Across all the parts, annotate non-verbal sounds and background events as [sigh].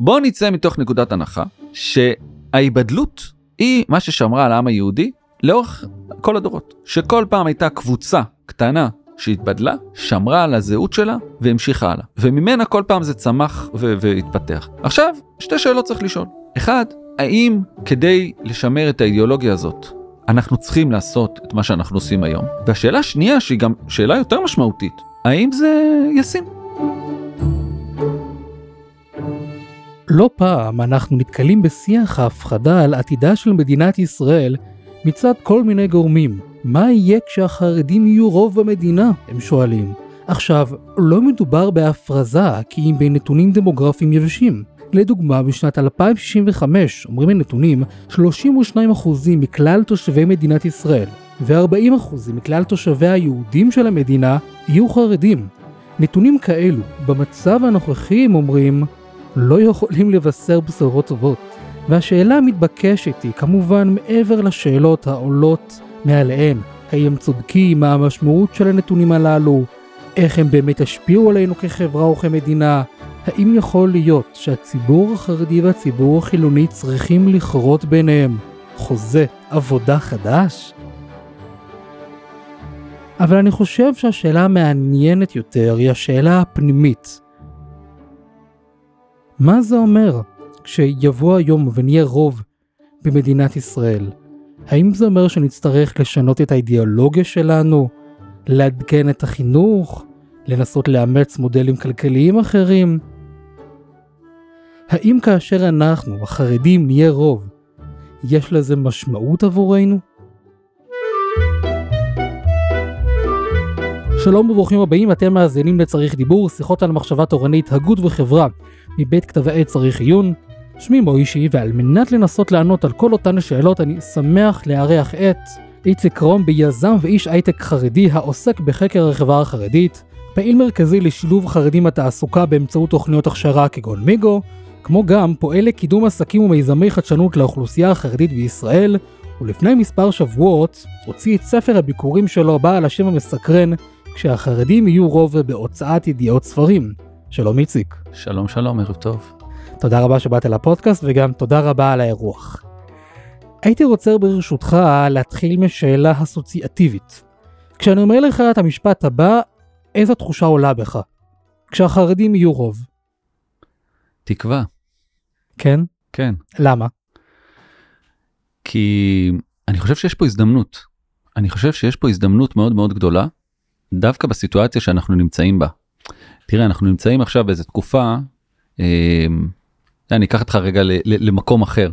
בואו נצא מתוך נקודת הנחה שההיבדלות היא מה ששמרה על העם היהודי לאורך כל הדורות. שכל פעם הייתה קבוצה קטנה שהתבדלה, שמרה על הזהות שלה והמשיכה הלאה. וממנה כל פעם זה צמח ו- והתפתח. עכשיו, שתי שאלות צריך לשאול. אחד, האם כדי לשמר את האידיאולוגיה הזאת, אנחנו צריכים לעשות את מה שאנחנו עושים היום? והשאלה השנייה, שהיא גם שאלה יותר משמעותית, האם זה ישים? לא פעם אנחנו נתקלים בשיח ההפחדה על עתידה של מדינת ישראל מצד כל מיני גורמים. מה יהיה כשהחרדים יהיו רוב במדינה? הם שואלים. עכשיו, לא מדובר בהפרזה כי אם בנתונים דמוגרפיים יבשים. לדוגמה, בשנת 2065, אומרים הנתונים, 32% מכלל תושבי מדינת ישראל ו-40% מכלל תושביה היהודים של המדינה יהיו חרדים. נתונים כאלו, במצב הנוכחי, הם אומרים, לא יכולים לבשר בשורות טובות. והשאלה המתבקשת היא כמובן מעבר לשאלות העולות מעליהן, האם צודקים, מה המשמעות של הנתונים הללו, איך הם באמת ישפיעו עלינו כחברה או כמדינה, האם יכול להיות שהציבור החרדי והציבור החילוני צריכים לכרות ביניהם חוזה עבודה חדש? אבל אני חושב שהשאלה המעניינת יותר היא השאלה הפנימית. מה זה אומר כשיבוא היום ונהיה רוב במדינת ישראל? האם זה אומר שנצטרך לשנות את האידיאולוגיה שלנו? לעדכן את החינוך? לנסות לאמץ מודלים כלכליים אחרים? האם כאשר אנחנו, החרדים, נהיה רוב, יש לזה משמעות עבורנו? שלום וברוכים הבאים, אתם מאזינים לצריך דיבור, שיחות על מחשבה תורנית, הגות וחברה, מבית כתב העת צריך עיון. שמי מוישי, ועל מנת לנסות לענות על כל אותן השאלות, אני שמח לארח את איציק רום ביזם ואיש הייטק חרדי העוסק בחקר החברה החרדית, פעיל מרכזי לשילוב חרדים בתעסוקה באמצעות תוכניות הכשרה כגון מיגו, כמו גם פועל לקידום עסקים ומיזמי חדשנות לאוכלוסייה החרדית בישראל, ולפני מספר שבועות הוציא את ספר הביקורים שלו בעל השם המסקרן כשהחרדים יהיו רוב בהוצאת ידיעות ספרים. שלום איציק. שלום שלום, ערב טוב. תודה רבה שבאת לפודקאסט וגם תודה רבה על האירוח. הייתי רוצה ברשותך להתחיל משאלה אסוציאטיבית. כשאני אומר לך את המשפט הבא, איזו תחושה עולה בך? כשהחרדים יהיו רוב. תקווה. כן? כן. למה? כי אני חושב שיש פה הזדמנות. אני חושב שיש פה הזדמנות מאוד מאוד גדולה, דווקא בסיטואציה שאנחנו נמצאים בה. תראה, אנחנו נמצאים עכשיו באיזו תקופה, אה, אני אקח אותך רגע למקום אחר.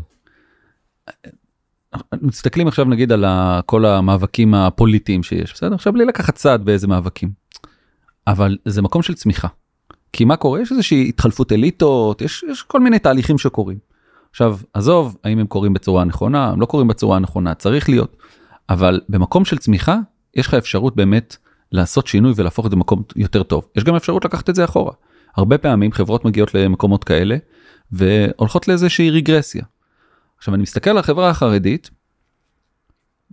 מסתכלים עכשיו נגיד על כל המאבקים הפוליטיים שיש, בסדר? עכשיו בלי לקחת צעד באיזה מאבקים. אבל זה מקום של צמיחה. כי מה קורה? יש איזושהי התחלפות אליטות, יש, יש כל מיני תהליכים שקורים. עכשיו, עזוב, האם הם קורים בצורה נכונה, הם לא קורים בצורה הנכונה, צריך להיות. אבל במקום של צמיחה, יש לך אפשרות באמת לעשות שינוי ולהפוך את זה למקום יותר טוב. יש גם אפשרות לקחת את זה אחורה. הרבה פעמים חברות מגיעות למקומות כאלה, והולכות לאיזושהי רגרסיה. עכשיו, אני מסתכל על החברה החרדית,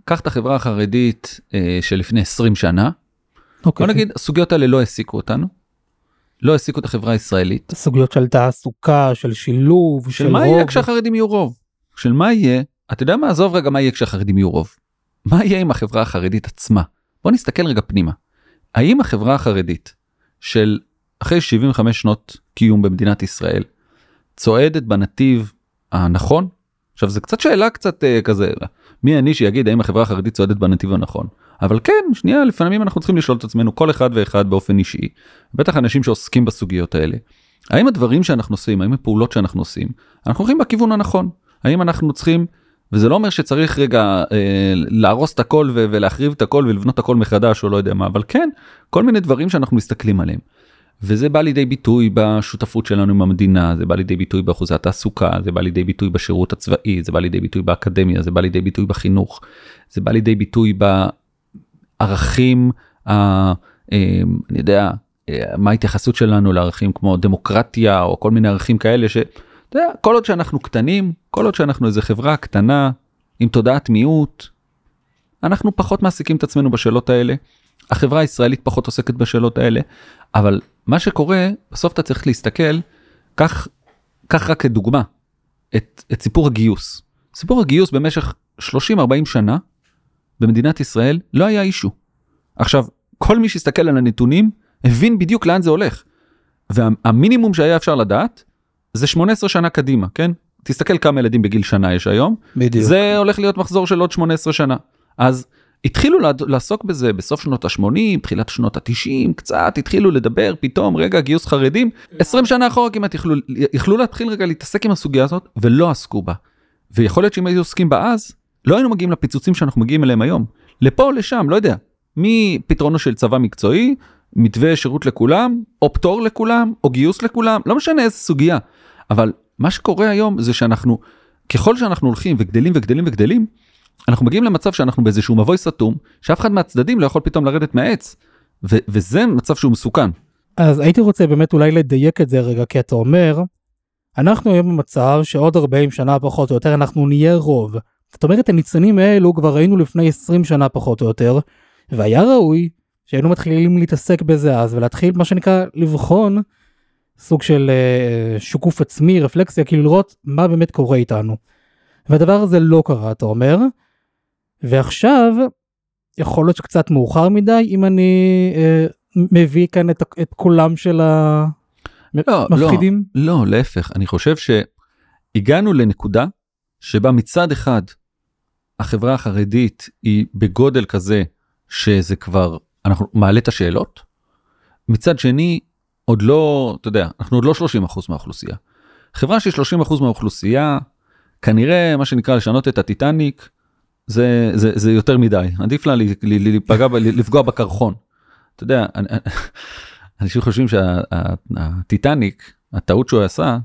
קח את החברה החרדית אה, של לפני 20 שנה, okay. אוקיי. בוא נגיד, הסוגיות האלה לא העסיקו אותנו, לא העסיקו את החברה הישראלית. סוגיות של תעסוקה, של שילוב, של, של מה רוב. יהיה כשהחרדים יהיו רוב? של מה יהיה, אתה יודע מה, עזוב רגע מה יהיה כשהחרדים יהיו רוב. מה יהיה עם החברה החרדית עצמה? בוא נסתכל רגע פנימה. האם החברה החרדית של אחרי 75 שנות קיום במדינת ישראל צועדת בנתיב הנכון? עכשיו זה קצת שאלה קצת uh, כזה מי אני שיגיד האם החברה החרדית צועדת בנתיב הנכון. אבל כן, שנייה, לפעמים אנחנו צריכים לשאול את עצמנו, כל אחד ואחד באופן אישי, בטח אנשים שעוסקים בסוגיות האלה, האם הדברים שאנחנו עושים, האם הפעולות שאנחנו עושים, אנחנו הולכים בכיוון הנכון? האם אנחנו צריכים, וזה לא אומר שצריך רגע אה, להרוס את הכל ולהחריב את הכל ולבנות הכל מחדש או לא יודע מה, אבל כן, כל מיני דברים שאנחנו מסתכלים עליהם. וזה בא לידי ביטוי בשותפות שלנו עם המדינה, זה בא לידי ביטוי באחוזי התעסוקה, זה בא לידי ביטוי בשירות הצבאי, זה בא לידי ביטוי באקדמיה, זה בא לידי ביטוי בחינוך, זה בא לידי ביטוי ערכים, אה, אני יודע, אה, מה ההתייחסות שלנו לערכים כמו דמוקרטיה או כל מיני ערכים כאלה שאתה יודע, כל עוד שאנחנו קטנים, כל עוד שאנחנו איזה חברה קטנה עם תודעת מיעוט, אנחנו פחות מעסיקים את עצמנו בשאלות האלה. החברה הישראלית פחות עוסקת בשאלות האלה, אבל מה שקורה, בסוף אתה צריך להסתכל, קח רק כדוגמה את, את סיפור הגיוס. סיפור הגיוס במשך 30-40 שנה במדינת ישראל לא היה אישו. עכשיו, כל מי שהסתכל על הנתונים הבין בדיוק לאן זה הולך. והמינימום שהיה אפשר לדעת זה 18 שנה קדימה, כן? תסתכל כמה ילדים בגיל שנה יש היום, בדיוק. זה הולך להיות מחזור של עוד 18 שנה. אז התחילו לעסוק בזה בסוף שנות ה-80, תחילת שנות ה-90, קצת התחילו לדבר, פתאום רגע גיוס חרדים, 20 שנה אחורה כמעט יכלו, יכלו להתחיל רגע להתעסק עם הסוגיה הזאת ולא עסקו בה. ויכול להיות שאם היו עוסקים בה אז, לא היינו מגיעים לפיצוצים שאנחנו מגיעים אליהם היום. לפה או לשם, לא יודע. מפתרונו של צבא מקצועי, מתווה שירות לכולם, או פטור לכולם, או גיוס לכולם, לא משנה איזה סוגיה. אבל מה שקורה היום זה שאנחנו, ככל שאנחנו הולכים וגדלים וגדלים וגדלים, אנחנו מגיעים למצב שאנחנו באיזשהו מבוי סתום, שאף אחד מהצדדים לא יכול פתאום לרדת מהעץ. ו- וזה מצב שהוא מסוכן. אז הייתי רוצה באמת אולי לדייק את זה רגע, כי אתה אומר, אנחנו היום במצב שעוד 40 שנה פחות או יותר אנחנו נהיה רוב. זאת אומרת, הניצנים האלו כבר ראינו לפני 20 שנה פחות או יותר, והיה ראוי שהיינו מתחילים להתעסק בזה אז ולהתחיל מה שנקרא לבחון סוג של uh, שיקוף עצמי, רפלקסיה, כאילו לראות מה באמת קורה איתנו. והדבר הזה לא קרה, אתה אומר, ועכשיו יכול להיות שקצת מאוחר מדי אם אני uh, מביא כאן את, את קולם של המפחידים. לא, לא, להפך, אני חושב שהגענו לנקודה שבה מצד אחד החברה החרדית היא בגודל כזה שזה כבר, אנחנו מעלה את השאלות, מצד שני עוד לא, אתה יודע, אנחנו עוד לא 30% מהאוכלוסייה. חברה שהיא 30% מהאוכלוסייה, כנראה מה שנקרא לשנות את הטיטניק, זה, זה, זה יותר מדי, עדיף לה להיפגע, לפגוע בקרחון. אתה יודע, [laughs] אנשים חושבים שהטיטניק, הטעות שהוא עשה,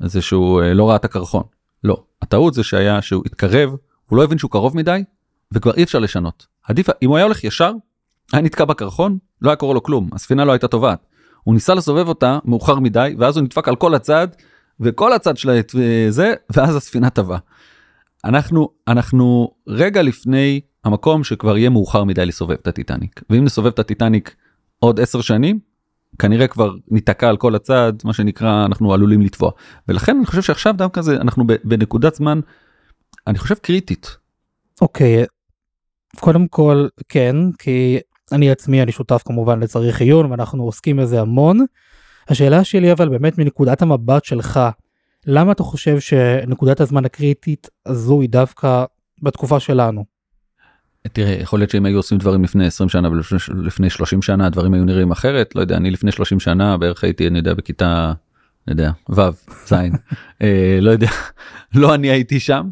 זה שהוא אה, לא ראה את הקרחון. לא, הטעות זה שהיה שהוא התקרב, הוא לא הבין שהוא קרוב מדי, וכבר אי אפשר לשנות. עדיף, אם הוא היה הולך ישר, היה נתקע בקרחון, לא היה קורה לו כלום, הספינה לא הייתה טובעת. הוא ניסה לסובב אותה מאוחר מדי, ואז הוא נדפק על כל הצד, וכל הצד שלה זה, ואז הספינה טבעה. אנחנו, אנחנו רגע לפני המקום שכבר יהיה מאוחר מדי לסובב את הטיטניק. ואם נסובב את הטיטניק עוד עשר שנים, כנראה כבר ניתקע על כל הצד, מה שנקרא, אנחנו עלולים לטבוע. ולכן אני חושב שעכשיו דווקא זה, אנחנו בנקודת זמן, אני חושב קריטית. אוקיי, okay. קודם כל, כן, כי אני עצמי, אני שותף כמובן לצריך עיון, ואנחנו עוסקים בזה המון. השאלה שלי אבל באמת מנקודת המבט שלך, למה אתה חושב שנקודת הזמן הקריטית הזו היא דווקא בתקופה שלנו? תראה, יכול להיות שאם היו עושים דברים לפני 20 שנה ולפני 30 שנה הדברים היו נראים אחרת, לא יודע, אני לפני 30 שנה בערך הייתי, אני יודע, בכיתה, אני יודע, ו', ז', אה, לא יודע, לא אני הייתי שם.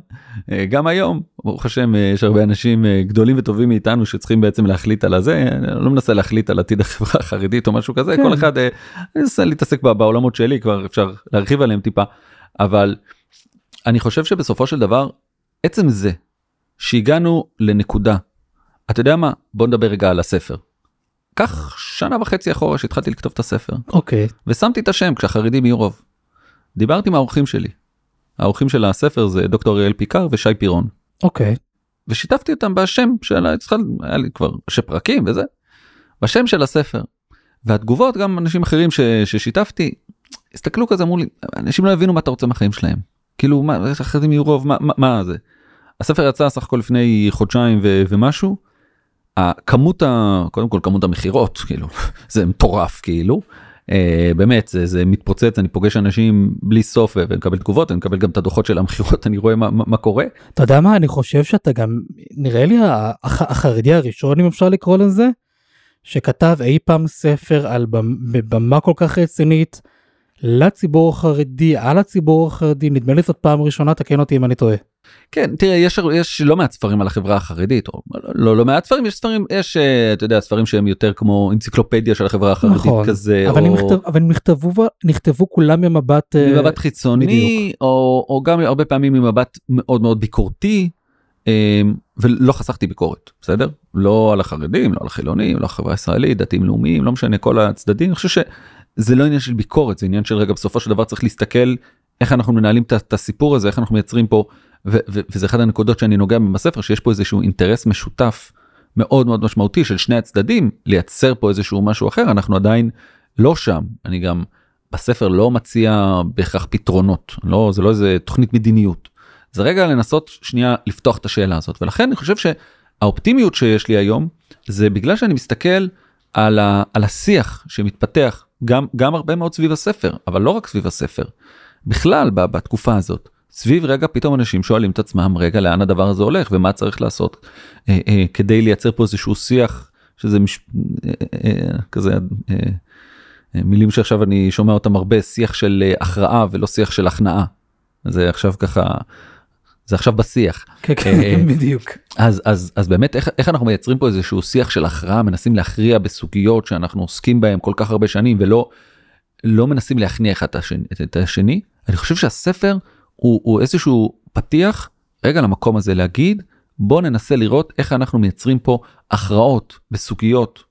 אה, גם היום, ברוך השם, אה, יש הרבה אנשים גדולים וטובים מאיתנו שצריכים בעצם להחליט על הזה, אני לא מנסה להחליט על עתיד החברה החרדית או משהו כזה, כן. כל אחד, אני מנסה להתעסק בעולמות שלי, כבר אפשר להרחיב עליהם טיפה. אבל אני חושב שבסופו של דבר, עצם זה שהגענו לנקודה, אתה יודע מה? בוא נדבר רגע על הספר. קח שנה וחצי אחורה שהתחלתי לכתוב את הספר. אוקיי. Okay. ושמתי את השם כשהחרדים יהיו רוב. דיברתי עם האורחים שלי. האורחים של הספר זה דוקטור אריאל פיקר ושי פירון. אוקיי. Okay. ושיתפתי אותם בשם של, היה לי כבר ראשי פרקים וזה, בשם של הספר. והתגובות גם אנשים אחרים ש, ששיתפתי הסתכלו כזה אמרו לי אנשים לא הבינו מה אתה רוצה מהחיים שלהם כאילו מה החרדים יהיו רוב מה, מה, מה זה. הספר יצא סך הכל לפני חודשיים ו, ומשהו. הכמות ה... קודם כל כמות המכירות כאילו [laughs] זה מטורף כאילו. Uh, באמת זה, זה מתפוצץ אני פוגש אנשים בלי סוף ומקבל תגובות אני מקבל גם את הדוחות של המכירות [laughs] אני רואה מה, מה, מה קורה. אתה יודע מה אני חושב שאתה גם נראה לי הח, החרדי הראשון אם אפשר לקרוא לזה שכתב אי פעם ספר על במה כל כך רצינית לציבור החרדי, על הציבור החרדי, נדמה לי זאת פעם ראשונה, תקן אותי אם אני טועה. כן, תראה, יש, יש לא מעט ספרים על החברה החרדית, או לא, לא מעט ספרים, יש ספרים, יש, אה, אתה יודע, ספרים שהם יותר כמו אנציקלופדיה של החברה החרדית נכון, כזה. אבל, או... נכתב, אבל נכתבו, נכתבו כולם ממבט... אה, ממבט חיצוני, או, או גם הרבה פעמים ממבט מאוד מאוד ביקורתי, אה, ולא חסכתי ביקורת, בסדר? לא על החרדים, לא על החילונים, לא על החברה הישראלית, דתיים לאומיים, לא משנה כל הצדדים, אני חושב ש... זה לא עניין של ביקורת זה עניין של רגע בסופו של דבר צריך להסתכל איך אנחנו מנהלים את הסיפור הזה איך אנחנו מייצרים פה וזה אחד הנקודות שאני נוגע בספר שיש פה איזשהו אינטרס משותף מאוד מאוד משמעותי של שני הצדדים לייצר פה איזשהו משהו אחר. אנחנו עדיין לא שם. אני גם בספר לא מציע בהכרח פתרונות, לא, זה לא איזה תוכנית מדיניות. זה רגע לנסות שנייה לפתוח את השאלה הזאת, ולכן אני חושב שהאופטימיות שיש לי היום, זה בגלל שאני מסתכל על, ה, על השיח שמתפתח, גם, גם הרבה מאוד סביב הספר, אבל לא רק סביב הספר, בכלל בתקופה הזאת. סביב רגע פתאום אנשים שואלים את עצמם רגע לאן הדבר הזה הולך ומה צריך לעשות אה, אה, כדי לייצר פה איזשהו שיח שזה מש... אה, אה, כזה אה, אה, מילים שעכשיו אני שומע אותם הרבה שיח של אה, הכרעה ולא שיח של הכנעה. זה עכשיו ככה זה עכשיו בשיח. כן, כן, אה, בדיוק. אז אז אז באמת איך, איך אנחנו מייצרים פה איזשהו שיח של הכרעה מנסים להכריע בסוגיות שאנחנו עוסקים בהם כל כך הרבה שנים ולא לא מנסים להכניע אחד את השני. אני חושב שהספר הוא, הוא איזשהו פתיח רגע למקום הזה להגיד בוא ננסה לראות איך אנחנו מייצרים פה הכרעות בסוגיות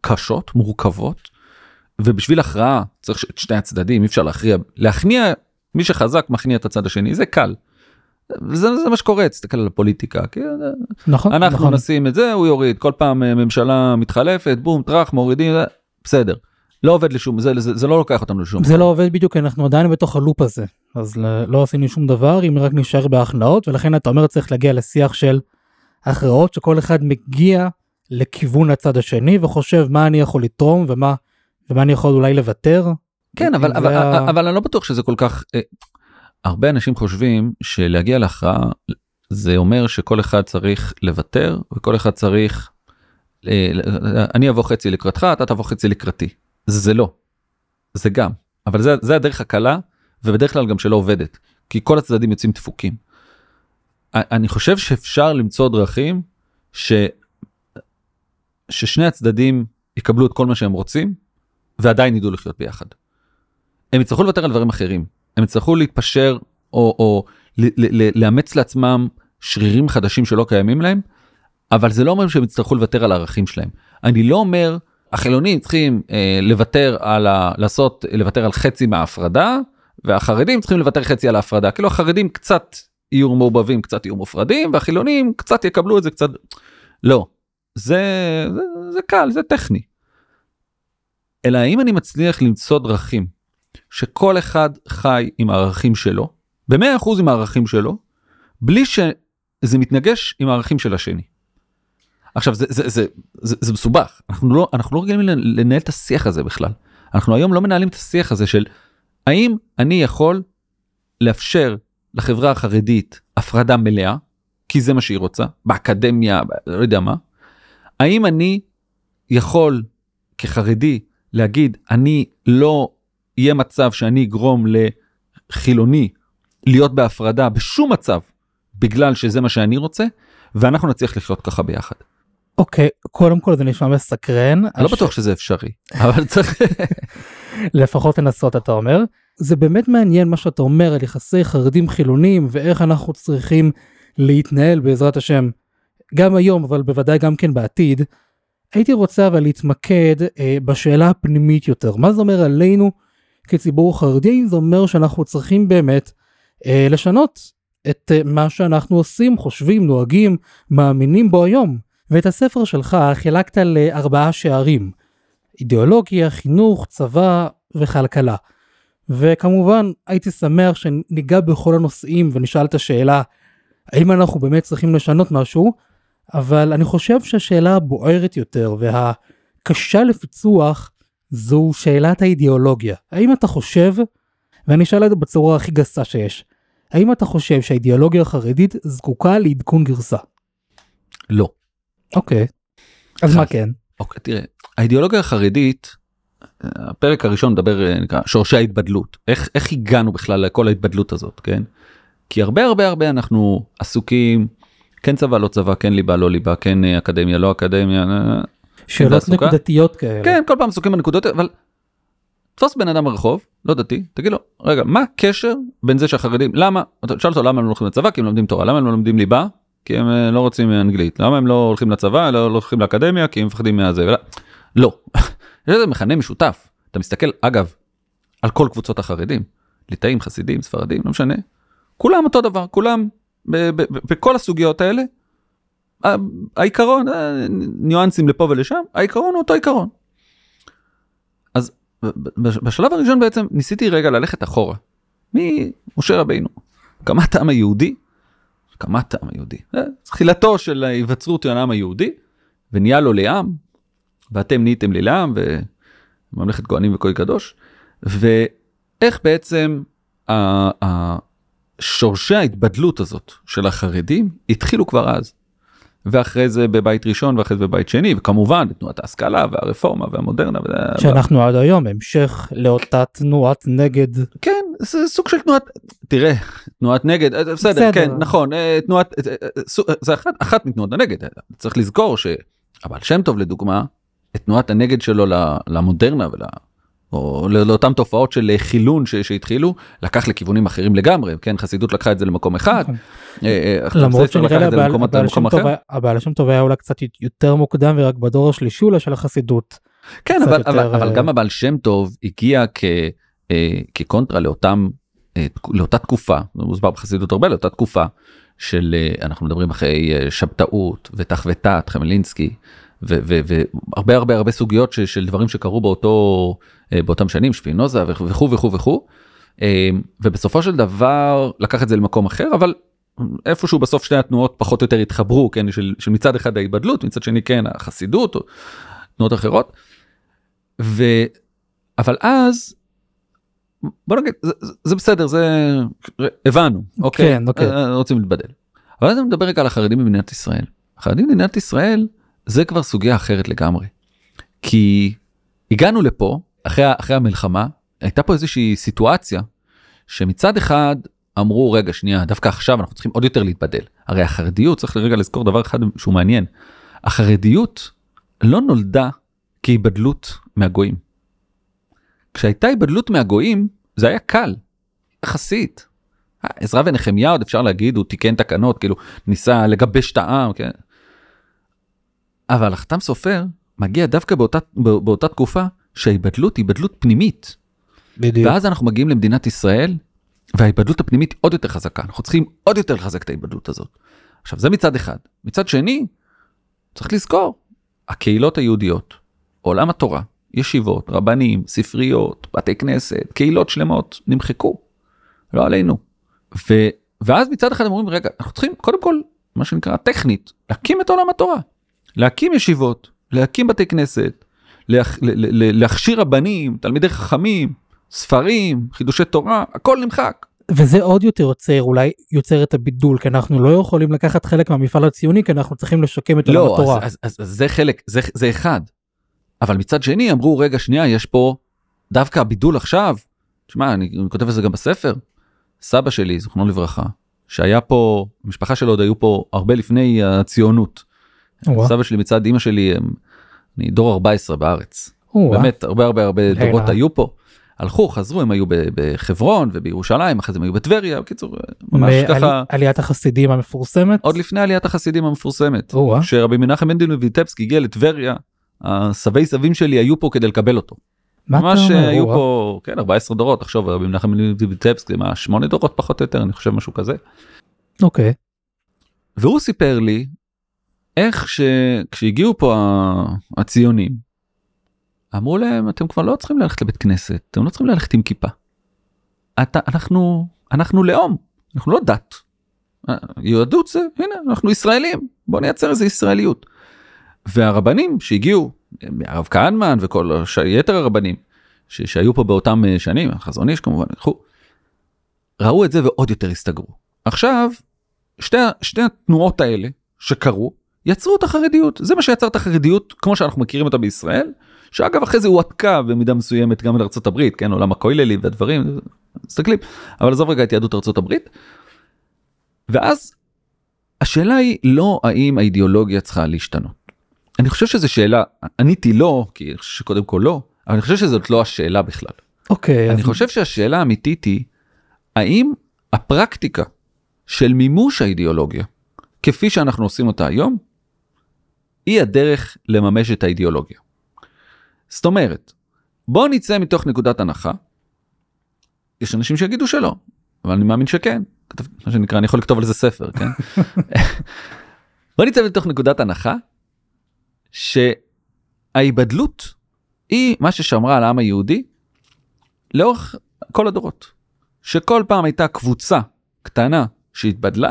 קשות מורכבות ובשביל הכרעה צריך את שני הצדדים אי אפשר להכריע להכניע מי שחזק מכניע את הצד השני זה קל. זה, זה מה שקורה תסתכל על הפוליטיקה נכון, אנחנו נכון. נשים את זה הוא יוריד כל פעם אה, ממשלה מתחלפת בום טראח מורידים זה, בסדר. לא עובד לשום זה, זה, זה לא לוקח אותנו לשום זה לא עובד בדיוק אנחנו עדיין בתוך הלופ הזה אז לא עשינו שום דבר אם רק נשאר בהכנעות ולכן אתה אומר צריך להגיע לשיח של הכרעות שכל אחד מגיע לכיוון הצד השני וחושב מה אני יכול לתרום ומה ומה אני יכול אולי לוותר. כן אבל אבל, ה- אבל אני לא בטוח שזה כל כך אה, הרבה אנשים חושבים שלהגיע להכרעה זה אומר שכל אחד צריך לוותר וכל אחד צריך אה, אני אבוא חצי לקראתך אתה תבוא חצי לקראתי. זה לא. זה גם. אבל זה זה הדרך הקלה ובדרך כלל גם שלא עובדת כי כל הצדדים יוצאים דפוקים. אני חושב שאפשר למצוא דרכים ש... ששני הצדדים יקבלו את כל מה שהם רוצים ועדיין ידעו לחיות ביחד. הם יצטרכו לוותר על דברים אחרים הם יצטרכו להתפשר או, או ל- ל- ל- לאמץ לעצמם שרירים חדשים שלא קיימים להם אבל זה לא אומר שהם יצטרכו לוותר על הערכים שלהם. אני לא אומר החילונים צריכים אה, לוותר על ה... לעשות לוותר על חצי מההפרדה והחרדים צריכים לוותר חצי על ההפרדה כאילו החרדים קצת יהיו מעורבבים קצת יהיו מופרדים והחילונים קצת יקבלו את זה קצת לא זה זה, זה קל זה טכני. אלא האם אני מצליח למצוא דרכים שכל אחד חי עם הערכים שלו במאה אחוז עם הערכים שלו בלי שזה מתנגש עם הערכים של השני. עכשיו זה זה זה זה, זה מסובך אנחנו לא אנחנו לא רגילים לנהל את השיח הזה בכלל אנחנו היום לא מנהלים את השיח הזה של האם אני יכול לאפשר לחברה החרדית הפרדה מלאה כי זה מה שהיא רוצה באקדמיה לא יודע מה האם אני יכול כחרדי להגיד אני לא יהיה מצב שאני אגרום לחילוני להיות בהפרדה בשום מצב בגלל שזה מה שאני רוצה ואנחנו נצליח לחיות ככה ביחד. אוקיי קודם כל זה נשמע מסקרן. אני לא הש- בטוח שזה אפשרי אבל צריך [laughs] לפחות לנסות אתה אומר. זה באמת מעניין מה שאתה אומר על יחסי חרדים חילונים ואיך אנחנו צריכים להתנהל בעזרת השם גם היום אבל בוודאי גם כן בעתיד. הייתי רוצה אבל להתמקד אה, בשאלה הפנימית יותר מה זה אומר עלינו כציבור חרדי זה אומר שאנחנו צריכים באמת אה, לשנות את אה, מה שאנחנו עושים חושבים נוהגים מאמינים בו היום ואת הספר שלך חילקת לארבעה שערים אידיאולוגיה חינוך צבא וכלכלה. וכמובן הייתי שמח שניגע בכל הנושאים ונשאל את השאלה האם אנחנו באמת צריכים לשנות משהו אבל אני חושב שהשאלה הבוערת יותר והקשה לפיצוח זו שאלת האידיאולוגיה האם אתה חושב ואני אשאל את זה בצורה הכי גסה שיש האם אתה חושב שהאידיאולוגיה החרדית זקוקה לעדכון גרסה לא. אוקיי אז. מה כן אוקיי תראה האידיאולוגיה החרדית הפרק הראשון מדבר אה, נקרא שורשי ההתבדלות איך איך הגענו בכלל לכל ההתבדלות הזאת כן. כי הרבה הרבה הרבה אנחנו עסוקים כן צבא לא צבא כן ליבה לא ליבה כן אה, אקדמיה לא אקדמיה אה, שאלות תעסוקה? נקודתיות כאלה כן כל פעם עסוקים בנקודות אבל. תפוס בן אדם ברחוב לא דתי תגיד לו רגע מה הקשר בין זה שהחרדים למה אתה תשאל אותו למה הם לא הולכים לצבא כי הם לומדים תורה למה הם לא לומדים ליבה כי הם אה, לא רוצים אנגלית למה הם לא הולכים לצבא לא, הולכים לאקדמיה כי הם מפחדים מהזה. לא. [laughs] יש איזה מכנה משותף אתה מסתכל אגב על כל קבוצות החרדים ליטאים חסידים ספרדים לא משנה כולם אותו דבר כולם בכל הסוגיות האלה. העיקרון אה, ניואנסים לפה ולשם העיקרון הוא אותו עיקרון. אז בשלב הראשון בעצם ניסיתי רגע ללכת אחורה. ממשה רבינו, הקמת העם היהודי, הקמת העם היהודי, תחילתו של ההיווצרות של העם היהודי, ונהיה לו לעם, ואתם נהייתם לי לעם, וממלכת כהנים וכהן קדוש, ואיך בעצם שורשי ההתבדלות הזאת של החרדים התחילו כבר אז. ואחרי זה בבית ראשון ואחרי זה בבית שני וכמובן תנועת ההשכלה והרפורמה והמודרנה. שאנחנו עד היום המשך לאותה תנועת נגד. כן זה סוג של תנועת תראה תנועת נגד אה, בסדר, בסדר. כן נכון אה, תנועת אה, זה אחת, אחת מתנועות הנגד צריך לזכור שהבעל שם טוב לדוגמה את תנועת הנגד שלו למודרנה ול... או לאותן תופעות של חילון שהתחילו לקח לכיוונים אחרים לגמרי כן חסידות לקחה את זה למקום אחד. נכון. למרות שנראה לי הבעל שם טוב היה אולי קצת יותר מוקדם ורק בדור השלישי אולי של החסידות. כן אבל, יותר... אבל, אבל גם הבעל שם טוב הגיע כ, כקונטרה לאותם לאותה תקופה מוסבר בחסידות הרבה לאותה תקופה של אנחנו מדברים אחרי שבתאות ותח ותת חמלינסקי והרבה הרבה הרבה סוגיות ש, של דברים שקרו באותו באותם שנים שפינוזה וכו' וכו' וכו' ובסופו של דבר לקח את זה למקום אחר אבל איפשהו בסוף שתי התנועות פחות או יותר התחברו כן של, של מצד אחד ההיבדלות מצד שני כן החסידות או תנועות אחרות. ו... אבל אז בוא נגיד זה, זה בסדר זה הבנו אוקיי כן, אוקיי. אה, רוצים להתבדל. אבל אז אני מדבר רגע על החרדים במדינת ישראל. החרדים במדינת ישראל זה כבר סוגיה אחרת לגמרי. כי הגענו לפה אחרי, אחרי המלחמה הייתה פה איזושהי סיטואציה שמצד אחד אמרו רגע שנייה דווקא עכשיו אנחנו צריכים עוד יותר להתבדל הרי החרדיות צריך לרגע לזכור דבר אחד שהוא מעניין החרדיות לא נולדה כהיבדלות מהגויים. כשהייתה היבדלות מהגויים זה היה קל יחסית. עזרא ונחמיה עוד אפשר להגיד הוא תיקן תקנות כאילו ניסה לגבש את העם כן. אבל החתם סופר מגיע דווקא באותה, באותה תקופה שההיבדלות היא היבדלות פנימית. בדיוק. ואז אנחנו מגיעים למדינת ישראל וההיבדלות הפנימית עוד יותר חזקה אנחנו צריכים עוד יותר לחזק את ההיבדלות הזאת. עכשיו זה מצד אחד מצד שני צריך לזכור הקהילות היהודיות עולם התורה ישיבות רבנים ספריות בתי כנסת קהילות שלמות נמחקו לא עלינו. ו... ואז מצד אחד אומרים רגע אנחנו צריכים קודם כל מה שנקרא טכנית להקים את עולם התורה להקים ישיבות להקים בתי כנסת להכ... להכשיר רבנים תלמידי חכמים ספרים, חידושי תורה, הכל נמחק. וזה עוד יותר יוצר, אולי יוצר את הבידול, כי אנחנו לא יכולים לקחת חלק מהמפעל הציוני, כי אנחנו צריכים לשקם את עולם לא, התורה. אז, אז, אז זה חלק, זה, זה אחד. אבל מצד שני אמרו, רגע, שנייה, יש פה דווקא הבידול עכשיו. תשמע, אני, אני כותב את זה גם בספר. סבא שלי, זכרונו לברכה, שהיה פה, המשפחה שלו עוד היו פה הרבה לפני הציונות. ווא. סבא שלי מצד אמא שלי, הם, אני דור 14 בארץ. ווא. באמת, הרבה הרבה הרבה דורות היו פה. הלכו חזרו הם היו בחברון ובירושלים אחרי זה הם היו בטבריה בקיצור ממש ככה עליית החסידים המפורסמת עוד לפני עליית החסידים המפורסמת שרבי מנחם מנדל ויטבסקי הגיע לטבריה הסבי סבים שלי היו פה כדי לקבל אותו. ממש היו פה כן 14 דורות תחשוב רבי מנחם מנדל ויטבסקי מה שמונה דורות פחות או יותר אני חושב משהו כזה. אוקיי. והוא סיפר לי איך שכשהגיעו פה הציונים אמרו להם אתם כבר לא צריכים ללכת לבית כנסת אתם לא צריכים ללכת עם כיפה. אתה, אנחנו אנחנו לאום אנחנו לא דת. יהדות זה הנה אנחנו ישראלים בוא נייצר איזה ישראליות. והרבנים שהגיעו הרב כהנמן וכל יתר הרבנים ש, שהיו פה באותם אה, שנים החזון איש כמובן לקחו. ראו את זה ועוד יותר הסתגרו. עכשיו שתי, שתי התנועות האלה שקרו יצרו את החרדיות זה מה שיצר את החרדיות כמו שאנחנו מכירים אותה בישראל שאגב אחרי זה הועתקה במידה מסוימת גם לארצות הברית כן עולם הכוללים והדברים מסתכלים אבל עזוב רגע את יהדות ארצות הברית. ואז השאלה היא לא האם האידיאולוגיה צריכה להשתנות. אני חושב שזו שאלה עניתי לא כי אני חושב שקודם כל לא אבל אני חושב שזאת לא השאלה בכלל. אוקיי. אני אז... חושב שהשאלה האמיתית היא האם הפרקטיקה של מימוש האידיאולוגיה כפי שאנחנו עושים אותה היום היא הדרך לממש את האידיאולוגיה. זאת אומרת, בוא נצא מתוך נקודת הנחה, יש אנשים שיגידו שלא, אבל אני מאמין שכן, מה שנקרא, אני יכול לכתוב על זה ספר, כן? [laughs] בוא נצא מתוך נקודת הנחה, שההיבדלות היא מה ששמרה על העם היהודי לאורך כל הדורות, שכל פעם הייתה קבוצה קטנה שהתבדלה,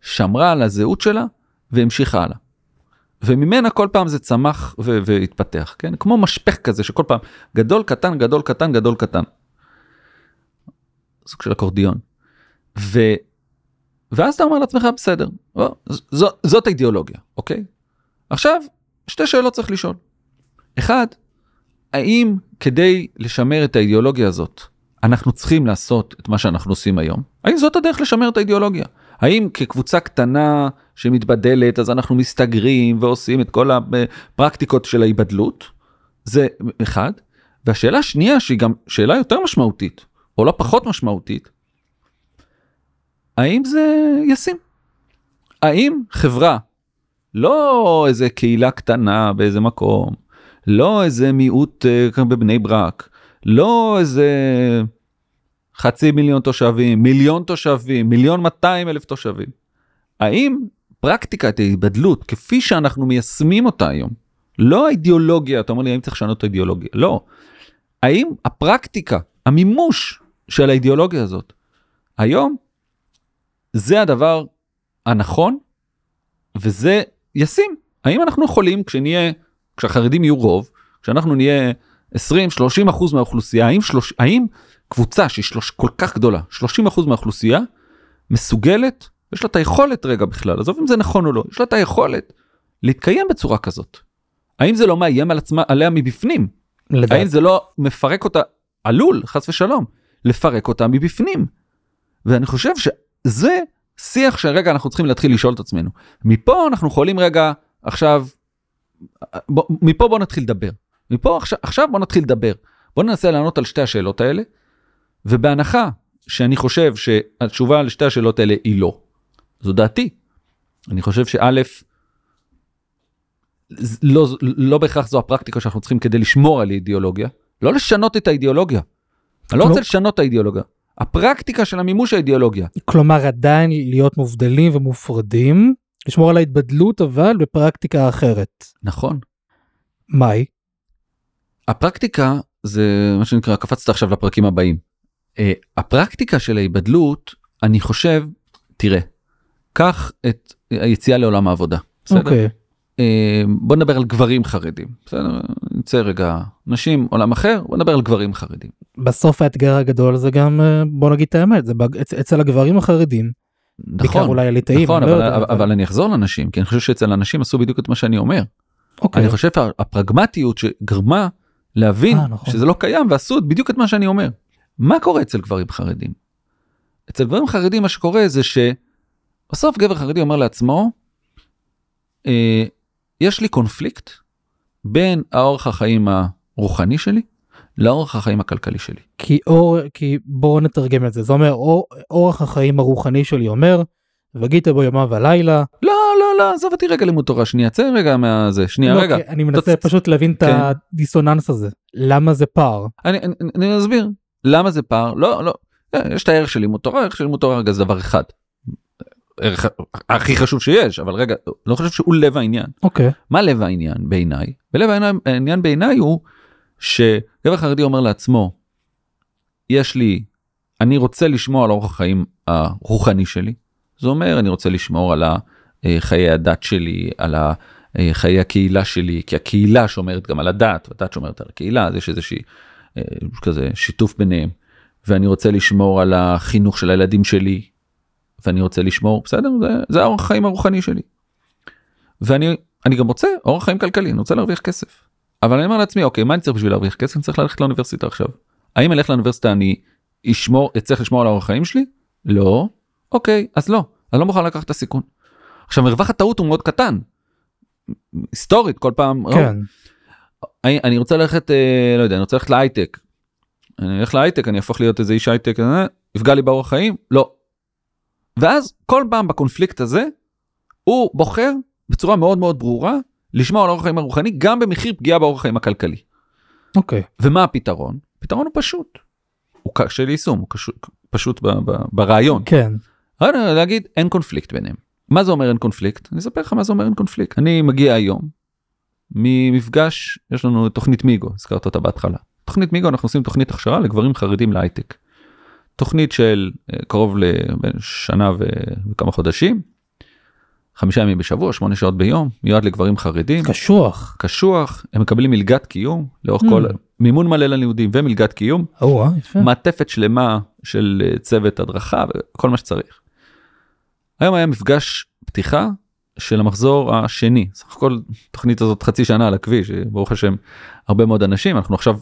שמרה על הזהות שלה והמשיכה הלאה. וממנה כל פעם זה צמח ו- והתפתח, כן? כמו משפך כזה שכל פעם גדול, קטן, גדול, קטן, גדול, קטן. סוג של אקורדיון. ו... ואז אתה אומר לעצמך, בסדר, ז- זאת האידיאולוגיה, אוקיי? עכשיו, שתי שאלות צריך לשאול. אחד, האם כדי לשמר את האידיאולוגיה הזאת, אנחנו צריכים לעשות את מה שאנחנו עושים היום? האם זאת הדרך לשמר את האידיאולוגיה? האם כקבוצה קטנה שמתבדלת אז אנחנו מסתגרים ועושים את כל הפרקטיקות של ההיבדלות? זה אחד. והשאלה השנייה שהיא גם שאלה יותר משמעותית, או לא פחות משמעותית, האם זה ישים? האם חברה, לא איזה קהילה קטנה באיזה מקום, לא איזה מיעוט uh, בבני ברק, לא איזה חצי מיליון תושבים, מיליון תושבים, מיליון 200 אלף תושבים. האם פרקטיקת ההיבדלות כפי שאנחנו מיישמים אותה היום, לא האידיאולוגיה, אתה אומר לי האם צריך לשנות את האידיאולוגיה, לא. האם הפרקטיקה, המימוש של האידיאולוגיה הזאת, היום, זה הדבר הנכון, וזה ישים. האם אנחנו יכולים, כשנהיה, כשהחרדים יהיו רוב, כשאנחנו נהיה 20-30 אחוז מהאוכלוסייה, האם, שלוש, האם קבוצה שהיא שלוש, כל כך גדולה, 30 אחוז מהאוכלוסייה, מסוגלת, יש לה את היכולת רגע בכלל, עזוב אם זה נכון או לא, יש לה את היכולת להתקיים בצורה כזאת. האם זה לא מאיים על עצמה, עליה מבפנים? לדעת. האם זה לא מפרק אותה, עלול, חס ושלום, לפרק אותה מבפנים. ואני חושב שזה שיח שרגע אנחנו צריכים להתחיל לשאול את עצמנו. מפה אנחנו יכולים רגע עכשיו, בוא, מפה בוא נתחיל לדבר. מפה עכשיו, עכשיו בוא נתחיל לדבר. בוא ננסה לענות על שתי השאלות האלה, ובהנחה שאני חושב שהתשובה לשתי השאלות האלה היא לא, זו דעתי. אני חושב שא', לא, לא בהכרח זו הפרקטיקה שאנחנו צריכים כדי לשמור על אידיאולוגיה, לא לשנות את האידיאולוגיה. אני לא רוצה לשנות את האידיאולוגיה. הפרקטיקה של המימוש האידיאולוגיה. כלומר עדיין להיות מובדלים ומופרדים, לשמור על ההתבדלות אבל בפרקטיקה אחרת. נכון. מהי? הפרקטיקה זה מה שנקרא, קפצת עכשיו לפרקים הבאים. Uh, הפרקטיקה של ההיבדלות, אני חושב, תראה, קח את היציאה לעולם העבודה. בסדר? אוקיי. Uh, בוא נדבר על גברים חרדים. בסדר? נצא רגע, נשים עולם אחר, בוא נדבר על גברים חרדים. בסוף האתגר הגדול זה גם אה, בוא נגיד את האמת זה אצל הגברים החרדים נכון, אולי הליטאים נכון, לא אבל, אבל, אבל אני אחזור לנשים, כי אני חושב שאצל הנשים עשו בדיוק את מה שאני אומר. אוקיי. אני חושב שהפרגמטיות שגרמה להבין אה, נכון. שזה לא קיים ועשו בדיוק את מה שאני אומר. מה קורה אצל גברים חרדים? אצל גברים חרדים מה שקורה זה שבסוף גבר חרדי אומר לעצמו, אה, יש לי קונפליקט בין האורח החיים הרוחני שלי לאורח החיים הכלכלי שלי. כי אור כי בואו נתרגם את זה זה אומר אור, אורח החיים הרוחני שלי אומר וגית בו יומם ולילה. לא, לא, לא, עזוב אותי רגע לימוד תורה, שנייה, צא רגע מהזה, שנייה, לא, רגע. אני מנסה תוצ- פשוט להבין את כן. הדיסוננס הזה למה זה פער. אני, אני, אני אסביר למה זה פער לא לא אה, יש את הערך של לימוד תורה הערך של לימוד תורה רגע זה דבר אחד. ערך הכי חשוב שיש אבל רגע לא חושב שהוא לב העניין. אוקיי. מה לב העניין בעיניי? ולב העניין, בעיניי הוא שגבר חרדי אומר לעצמו יש לי אני רוצה לשמור על אורח החיים הרוחני שלי. זה אומר אני רוצה לשמור על אה, חיי הדת שלי על אה, חיי הקהילה שלי כי הקהילה שומרת גם על הדת והדת שומרת על הקהילה אז יש איזושהי אה, כזה שיתוף ביניהם. ואני רוצה לשמור על החינוך של הילדים שלי ואני רוצה לשמור בסדר זה, זה האורח החיים הרוחני שלי. ואני אני גם רוצה אורח חיים כלכלי אני רוצה להרוויח כסף. אבל אני אומר לעצמי אוקיי מה אני צריך בשביל להרוויח כסף אני צריך ללכת לאוניברסיטה עכשיו. האם אלך לאוניברסיטה אני אשמור אצטרך לשמור על האורח חיים שלי? לא. אוקיי אז לא אני לא מוכן לקחת את הסיכון. עכשיו מרווח הטעות הוא מאוד קטן. היסטורית כל פעם כן. אני, אני רוצה ללכת אה, לא יודע אני רוצה ללכת להייטק. אני אלך להייטק אני אהפוך להיות איזה איש הייטק אה, יפגע לי באורח חיים לא. ואז כל פעם בקונפליקט הזה הוא בוחר בצורה מאוד מאוד ברורה לשמור על האורח חיים הרוחני גם במחיר פגיעה באורח חיים הכלכלי. אוקיי. ומה הפתרון? הפתרון הוא פשוט. הוא קשה ליישום הוא קשו, פשוט ב, ב, ברעיון. כן. להגיד אין קונפליקט ביניהם. מה זה אומר אין קונפליקט? אני אספר לך מה זה אומר אין קונפליקט. אני מגיע היום ממפגש יש לנו תוכנית מיגו הזכרת אותה בהתחלה. תוכנית מיגו אנחנו עושים תוכנית הכשרה לגברים חרדים להייטק. תוכנית של אה, קרוב לשנה וכמה חודשים. חמישה ימים בשבוע, שמונה שעות ביום, מיועד לגברים חרדים. קשוח. קשוח, הם מקבלים מלגת קיום לאורך Mm. כל, מימון מלא ללימודים ומלגת קיום, או, אה, יפה. מעטפת שלמה של אה, צוות הדרכה וכל מה שצריך. היום היה מפגש פתיחה של המחזור השני, סך הכל תוכנית הזאת חצי שנה על הכביש, ברוך השם הרבה מאוד אנשים, אנחנו עכשיו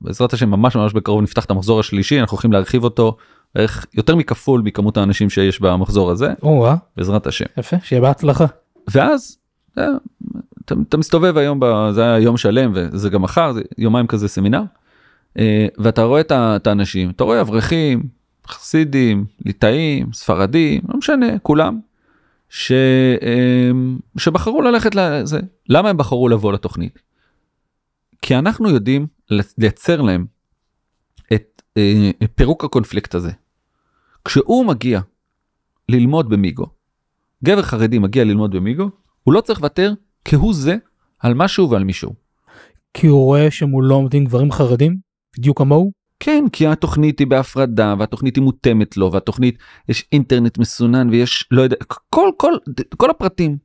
בעזרת השם ממש ממש בקרוב נפתח את המחזור השלישי, אנחנו הולכים להרחיב אותו בערך יותר מכפול מכמות האנשים שיש במחזור הזה, או, אה, בעזרת השם. יפה, שיהיה בהצלחה. ואז אה, אתה, אתה מסתובב היום, ב, זה היה יום שלם וזה גם מחר, זה יומיים כזה סמינר, אה, ואתה רואה את האנשים, אתה רואה אברכים, חסידים, ליטאים, ספרדים, לא משנה, כולם, שבחרו ללכת לזה. למה הם בחרו לבוא לתוכנית? כי אנחנו יודעים לייצר להם את אה, פירוק הקונפליקט הזה. כשהוא מגיע ללמוד במיגו, גבר חרדי מגיע ללמוד במיגו, הוא לא צריך לוותר כהוא זה על משהו ועל מישהו. כי הוא רואה שמולו עומדים גברים חרדים, בדיוק כמוהו. כן, כי התוכנית היא בהפרדה והתוכנית היא מותאמת לו והתוכנית יש אינטרנט מסונן ויש לא יודע כל כל כל הפרטים.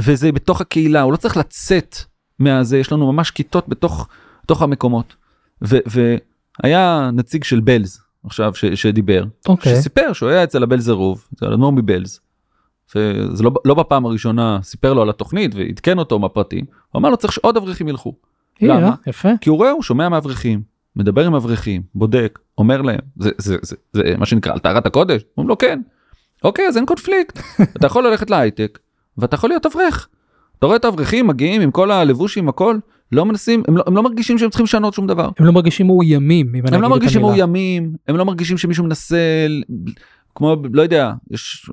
וזה בתוך הקהילה הוא לא צריך לצאת מהזה יש לנו ממש כיתות בתוך בתוך המקומות. ו, והיה נציג של בלז עכשיו ש, שדיבר אוקיי. שסיפר שהוא היה אצל הבלז עירוב אצל אדמו"ר מבלז. וזה לא, לא בפעם הראשונה סיפר לו על התוכנית ועדכן אותו מהפרטים הוא אמר לו צריך שעוד אברכים ילכו. יהיה, למה? יפה. כי הוא רואה, הוא שומע מאברכים, מדבר עם אברכים, בודק, אומר להם, זה, זה, זה, זה מה שנקרא על טהרת הקודש? אומרים לו כן. אוקיי, אז אין קונפליקט. [laughs] אתה יכול ללכת להייטק, ואתה יכול להיות אברך. אתה רואה את האברכים מגיעים עם כל הלבושים, הכל, לא מנסים, הם לא, הם לא מרגישים שהם צריכים לשנות שום דבר. הם לא מרגישים מאוימים, אם אני הם לא מרגישים. מאוימים, הם לא מרגישים שמישהו מנסה, כמו, לא יודע, יש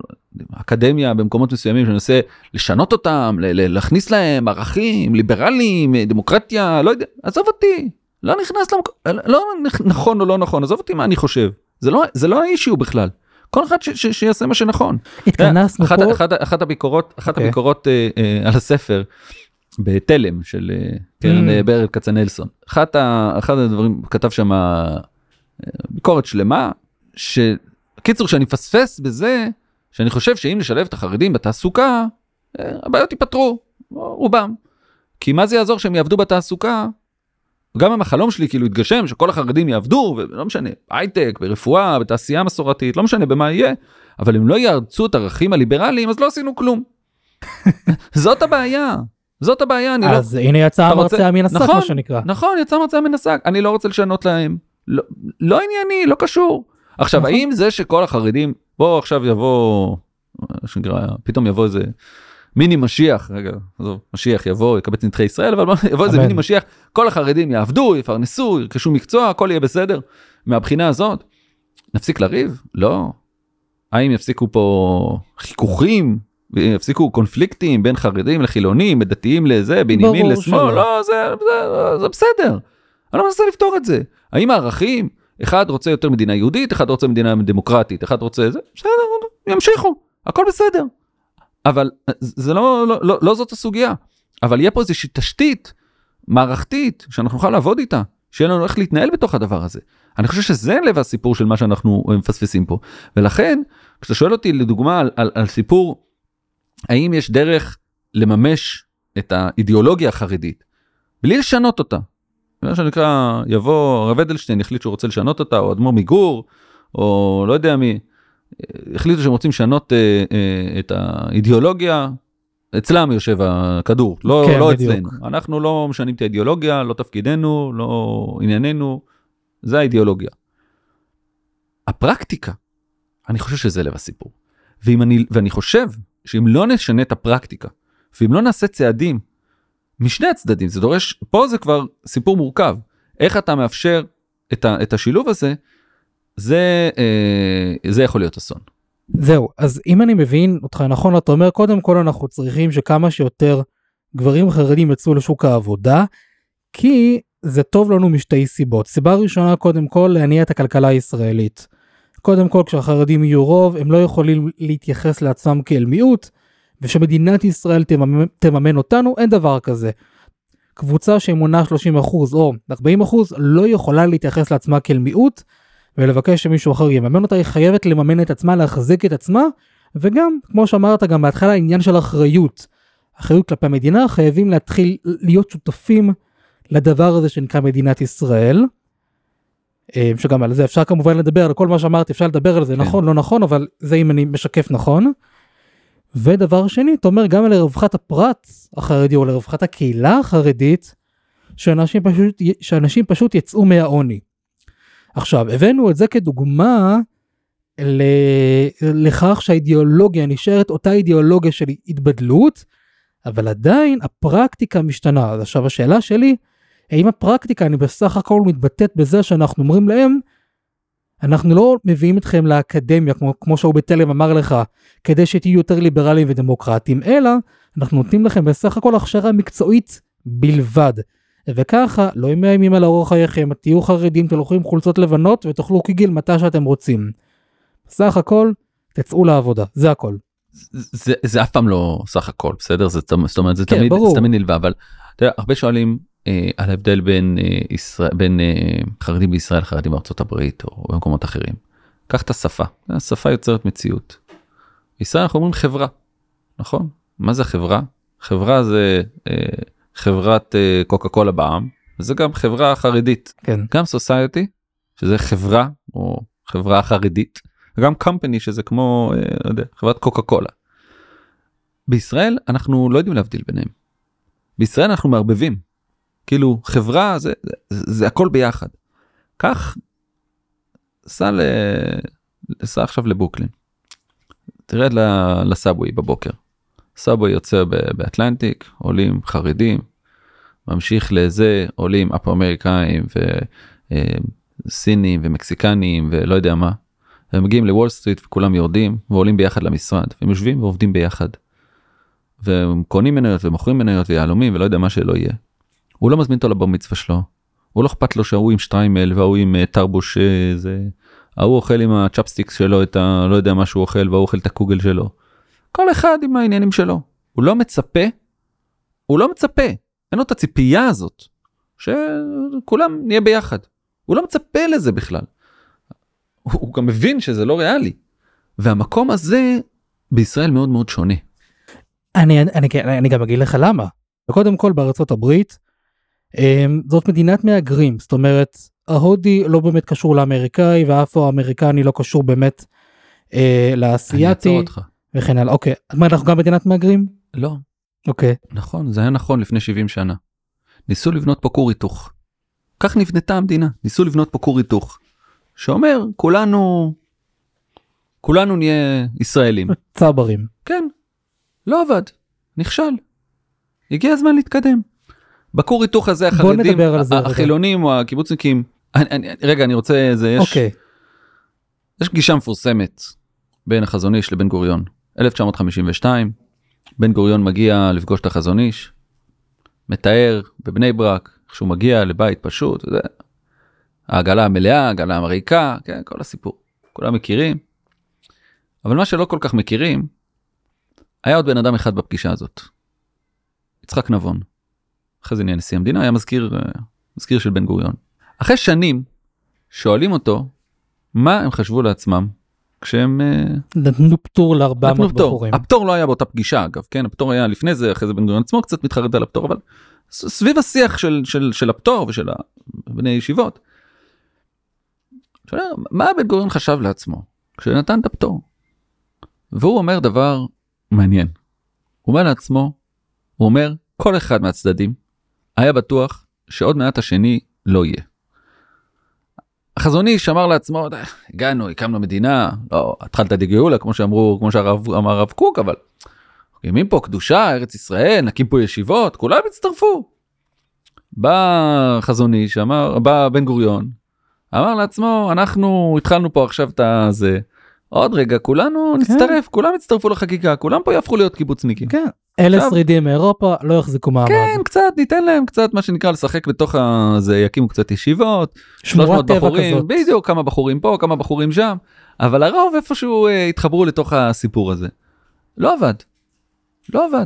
אקדמיה במקומות מסוימים שמנסה לשנות אותם, להכניס להם ערכים, ליברליים, דמוקרטיה, לא יודע, עזוב אותי, לא נכנס למקום, לא נכ- נכון או לא נכון, עזוב אותי מה אני חושב, זה לא, זה לא האישיו בכלל. כל אחד ש, ש, שיעשה מה שנכון. התכנסנו אחת, פה, אחת, אחת הביקורות, אחת אוקיי. הביקורות אה, אה, על הספר בתלם של אה, קרן Mm. אה, ברל כצנלסון. אחת ה, אחד הדברים, כתב שם אה, ביקורת שלמה, שקיצור שאני מפספס בזה, שאני חושב שאם נשלב את החרדים בתעסוקה, אה, הבעיות ייפתרו, רובם. כי מה זה יעזור שהם יעבדו בתעסוקה? גם אם החלום שלי כאילו יתגשם שכל החרדים יעבדו ולא משנה הייטק ברפואה בתעשייה מסורתית לא משנה במה יהיה אבל אם לא יארצו את הערכים הליברליים אז לא עשינו כלום. [laughs] זאת הבעיה זאת הבעיה אני לא אז הנה יצא המרצע מן השק, נכון. מה שנקרא. נכון יצא מרצע מן השק אני לא רוצה לשנות להם לא, לא ענייני לא קשור עכשיו נכון. האם זה שכל החרדים בוא עכשיו יבוא שנקרא פתאום יבוא איזה מיני משיח רגע עזוב משיח יבוא יקבץ נדחי ישראל אבל בוא, [laughs] יבוא איזה. מיני משיח כל החרדים יעבדו יפרנסו ירכשו מקצוע הכל יהיה בסדר מהבחינה הזאת נפסיק לריב לא האם יפסיקו פה חיכוכים יפסיקו קונפליקטים בין חרדים לחילונים דתיים לזה בין ימין לשמאל. לא זה, זה, זה בסדר. אני לא מנסה לפתור את זה האם הערכים אחד רוצה יותר מדינה יהודית אחד רוצה מדינה דמוקרטית אחד רוצה זה בסדר ימשיכו הכל בסדר. אבל זה לא לא לא, לא זאת הסוגיה אבל יהיה פה איזושהי תשתית מערכתית שאנחנו נוכל לעבוד איתה שיהיה לנו איך להתנהל בתוך הדבר הזה. אני חושב שזה לב הסיפור של מה שאנחנו אה, מפספסים פה ולכן כשאתה שואל אותי לדוגמה על, על, על סיפור האם יש דרך לממש את האידיאולוגיה החרדית בלי לשנות אותה. מה שנקרא יבוא הרב אדלשטיין יחליט שהוא רוצה לשנות אותה או אדמו"ר מגור או לא יודע מי החליטו שהם רוצים לשנות אה, אה, את האידיאולוגיה. אצלם יושב הכדור לא, כן, לא בדיוק. אצלנו. אנחנו לא משנים את האידיאולוגיה לא תפקידנו לא ענייננו. זה האידיאולוגיה. הפרקטיקה אני חושב שזה לב הסיפור. ואם אני ואני חושב שאם לא נשנה את הפרקטיקה ואם לא נעשה צעדים משני הצדדים זה דורש פה זה כבר סיפור מורכב. איך אתה מאפשר את, ה, את השילוב הזה זה אה, זה יכול להיות אסון. זהו, אז אם אני מבין אותך נכון, אתה אומר קודם כל אנחנו צריכים שכמה שיותר גברים חרדים יצאו לשוק העבודה, כי זה טוב לנו משתי סיבות. סיבה ראשונה קודם כל להניע את הכלכלה הישראלית. קודם כל כשהחרדים יהיו רוב הם לא יכולים להתייחס לעצמם כאל מיעוט, ושמדינת ישראל תממן, תממן אותנו אין דבר כזה. קבוצה שמונה 30 אחוז או 40 אחוז לא יכולה להתייחס לעצמה כאל מיעוט ולבקש שמישהו אחר יממן אותה, היא חייבת לממן את עצמה, להחזיק את עצמה, וגם, כמו שאמרת גם בהתחלה, עניין של אחריות. אחריות כלפי המדינה, חייבים להתחיל להיות שותפים לדבר הזה שנקרא מדינת ישראל. אה, שגם על זה אפשר כמובן לדבר, על כל מה שאמרתי אפשר לדבר על זה, כן. נכון, לא נכון, אבל זה אם אני משקף נכון. ודבר שני, אתה אומר גם לרווחת הפרט החרדי או לרווחת הקהילה החרדית, שאנשים פשוט, שאנשים פשוט יצאו מהעוני. עכשיו, הבאנו את זה כדוגמה ל... לכך שהאידיאולוגיה נשארת אותה אידיאולוגיה של התבדלות, אבל עדיין הפרקטיקה משתנה. אז עכשיו השאלה שלי, האם הפרקטיקה אני בסך הכל מתבטאת בזה שאנחנו אומרים להם, אנחנו לא מביאים אתכם לאקדמיה, כמו, כמו שהוא בתלם אמר לך, כדי שתהיו יותר ליברליים ודמוקרטיים, אלא אנחנו נותנים לכם בסך הכל הכשרה מקצועית בלבד. וככה לא מאיימים על אורח חייכם, תהיו חרדים, תלכו עם חולצות לבנות ותאכלו קיגיל מתי שאתם רוצים. בסך הכל, תצאו לעבודה, זה הכל. זה, זה אף פעם לא סך הכל בסדר זה זאת אומרת זה כן, תמיד ברור. זה תמיד נלווה אבל אתה יודע, הרבה שואלים אה, על ההבדל בין אה, ישראל בין אה, חרדים בישראל חרדים בארצות הברית או במקומות אחרים. קח את השפה השפה יוצרת מציאות. בישראל אנחנו אומרים חברה נכון מה זה חברה חברה זה אה, חברת אה, קוקה קולה בעם זה גם חברה חרדית כן. גם סוסייטי שזה חברה או חברה חרדית וגם company שזה כמו אה, לא יודע, חברת קוקה קולה. בישראל אנחנו לא יודעים להבדיל ביניהם. בישראל אנחנו מערבבים. כאילו חברה זה, זה, זה הכל ביחד. קח, סע, ל... סע עכשיו לבוקלין. תרד לסאבווי בבוקר. סאבווי יוצא באטלנטיק, עולים חרדים, ממשיך לזה, עולים אפו אמריקאים וסינים ומקסיקנים ולא יודע מה. הם מגיעים לוול סטריט וכולם יורדים ועולים ביחד למשרד והם יושבים ועובדים ביחד. והם קונים מניות ומוכרים מניות ויהלומים ולא יודע מה שלא יהיה. הוא לא מזמין אותו לבר מצווה שלו. הוא לא אכפת לו שההוא עם שטריימל וההוא עם אה, תרבוש אה, זה. ההוא אוכל עם הצ'פסטיקס שלו את ה... לא יודע מה שהוא אוכל והוא אוכל את הקוגל שלו. כל אחד עם העניינים שלו. הוא לא מצפה. הוא לא מצפה. אין לו את הציפייה הזאת. שכולם נהיה ביחד. הוא לא מצפה לזה בכלל. הוא, הוא גם מבין שזה לא ריאלי. והמקום הזה בישראל מאוד מאוד שונה. אני, אני, אני, אני גם אגיד לך למה. קודם כל בארצות הברית, אמ, זאת מדינת מהגרים, זאת אומרת, ההודי לא באמת קשור לאמריקאי והאפרו-אמריקני לא קשור באמת אה, אני לאסייתי אעצור אותך. וכן הלאה. אוקיי, אז מה אנחנו גם מדינת מהגרים? לא, אוקיי. נכון, זה היה נכון לפני 70 שנה. ניסו לבנות פה כור היתוך. כך נבנתה המדינה, ניסו לבנות פה כור היתוך. שאומר, כולנו, כולנו נהיה ישראלים. [laughs] צברים. כן, לא עבד, נכשל. הגיע הזמן להתקדם. בכור היתוך הזה החרדים. החילונים או הקיבוצניקים, אני, אני, רגע אני רוצה, זה יש, אוקיי. יש פגישה מפורסמת בין החזון איש לבן גוריון 1952 בן גוריון מגיע לפגוש את החזון איש מתאר בבני ברק איך שהוא מגיע לבית פשוט זה, העגלה המלאה העגלה המריקה כן, כל הסיפור כולם מכירים. אבל מה שלא כל כך מכירים היה עוד בן אדם אחד בפגישה הזאת. יצחק נבון. אחרי זה נהיה נשיא המדינה היה מזכיר אה, מזכיר של בן גוריון. אחרי שנים שואלים אותו מה הם חשבו לעצמם כשהם אה, נתנו פטור ל-400 נתנו פטור. בחורים. הפטור לא היה באותה פגישה אגב כן הפטור היה לפני זה אחרי זה בן גוריון עצמו קצת מתחרט על הפטור אבל סביב השיח של, של, של הפטור ושל בני ישיבות. שואל, מה בן גוריון חשב לעצמו כשנתן את הפטור. והוא אומר דבר מעניין. הוא אומר לעצמו, הוא אומר כל אחד מהצדדים היה בטוח שעוד מעט השני לא יהיה. החזון איש אמר לעצמו "די, הגענו הקמנו מדינה לא התחלת דגאולה כמו שאמרו כמו שהרב אמר הרב קוק אבל מקימים פה קדושה ארץ ישראל נקים פה ישיבות כולם הצטרפו. בא חזון איש אמר בא בן גוריון אמר לעצמו אנחנו התחלנו פה עכשיו את הזה עוד רגע כולנו נצטרף כולם יצטרפו לחגיגה כולם פה יהפכו להיות קיבוצניקים. כן. אלה עכשיו- שרידים מאירופה לא יחזיקו מעמד. כן קצת ניתן להם קצת מה שנקרא לשחק בתוך הזה יקימו קצת ישיבות 300 שמורת טבע בחורים כזאת. בדיוק כמה בחורים פה כמה בחורים שם אבל הרוב איפשהו אה, התחברו לתוך הסיפור הזה. לא עבד. לא עבד.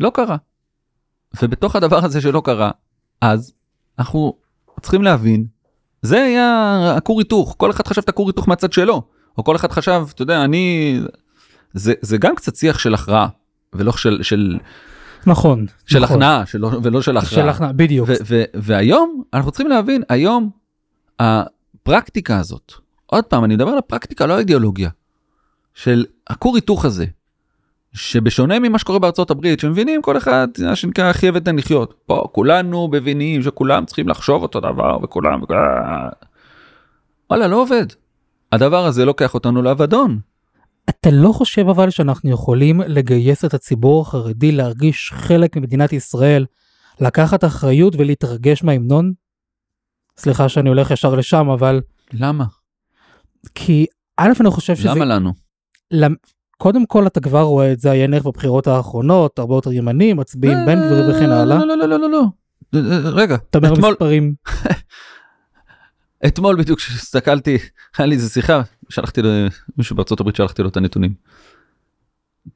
לא קרה. ובתוך הדבר הזה שלא קרה, אז אנחנו צריכים להבין, זה היה הכור היתוך, כל אחד חשב את הכור היתוך מהצד שלו, או כל אחד חשב, אתה יודע, אני... זה, זה גם קצת שיח של הכרעה, ולא של, של, נכון. של נכון. הכנעה, שלא, ולא של הכרעה. של הכנעה, בדיוק. והיום אנחנו צריכים להבין, היום הפרקטיקה הזאת, עוד פעם, אני מדבר על הפרקטיקה, לא האידיאולוגיה, של הכור היתוך הזה, שבשונה ממה שקורה בארצות הברית, שמבינים כל אחד, מה שנקרא, חיה ותן לחיות. פה כולנו מבינים שכולם צריכים לחשוב אותו דבר, וכולם... וואלה, לא עובד. הדבר הזה לוקח אותנו לאבדון. אתה לא חושב אבל שאנחנו יכולים לגייס את הציבור החרדי להרגיש חלק ממדינת ישראל, לקחת אחריות ולהתרגש מההמנון? סליחה שאני הולך ישר לשם, אבל למה? כי א' אני חושב שזה... למה לנו? למ- קודם כל אתה כבר רואה את זה עיין ערך בבחירות האחרונות, הרבה יותר ימנים, מצביעים בן גביר וכן הלאה. לא, לא, לא, לא, לא, לא. רגע, אתה אומר מספרים, [laughs] אתמול בדיוק כשהסתכלתי, [laughs] היה לי איזה שיחה, שלחתי למישהו בארצות הברית, שלחתי לו את הנתונים.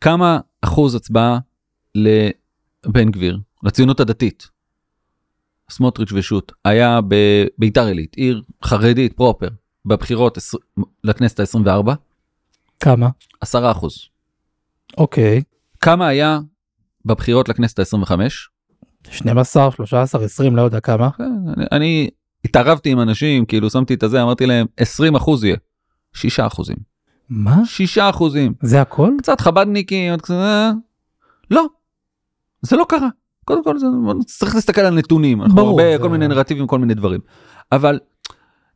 כמה אחוז הצבעה לבן גביר, לציונות הדתית, סמוטריץ' ושות', היה בביתר עילית, עיר חרדית פרופר, בבחירות לכנסת ה-24? כמה? 10 אחוז. אוקיי, כמה היה בבחירות לכנסת ה-25? 12, 13, 20, לא יודע כמה. כן, אני, אני התערבתי עם אנשים, כאילו שמתי את הזה, אמרתי להם 20 אחוז יהיה. 6 אחוזים. מה? 6 אחוזים. זה הכל? קצת חבדניקים, עוד קצת... אה, לא, זה לא קרה. קודם כל זה, צריך להסתכל על נתונים, אנחנו ברור, הרבה, זה- כל מיני נרטיבים, כל מיני דברים. אבל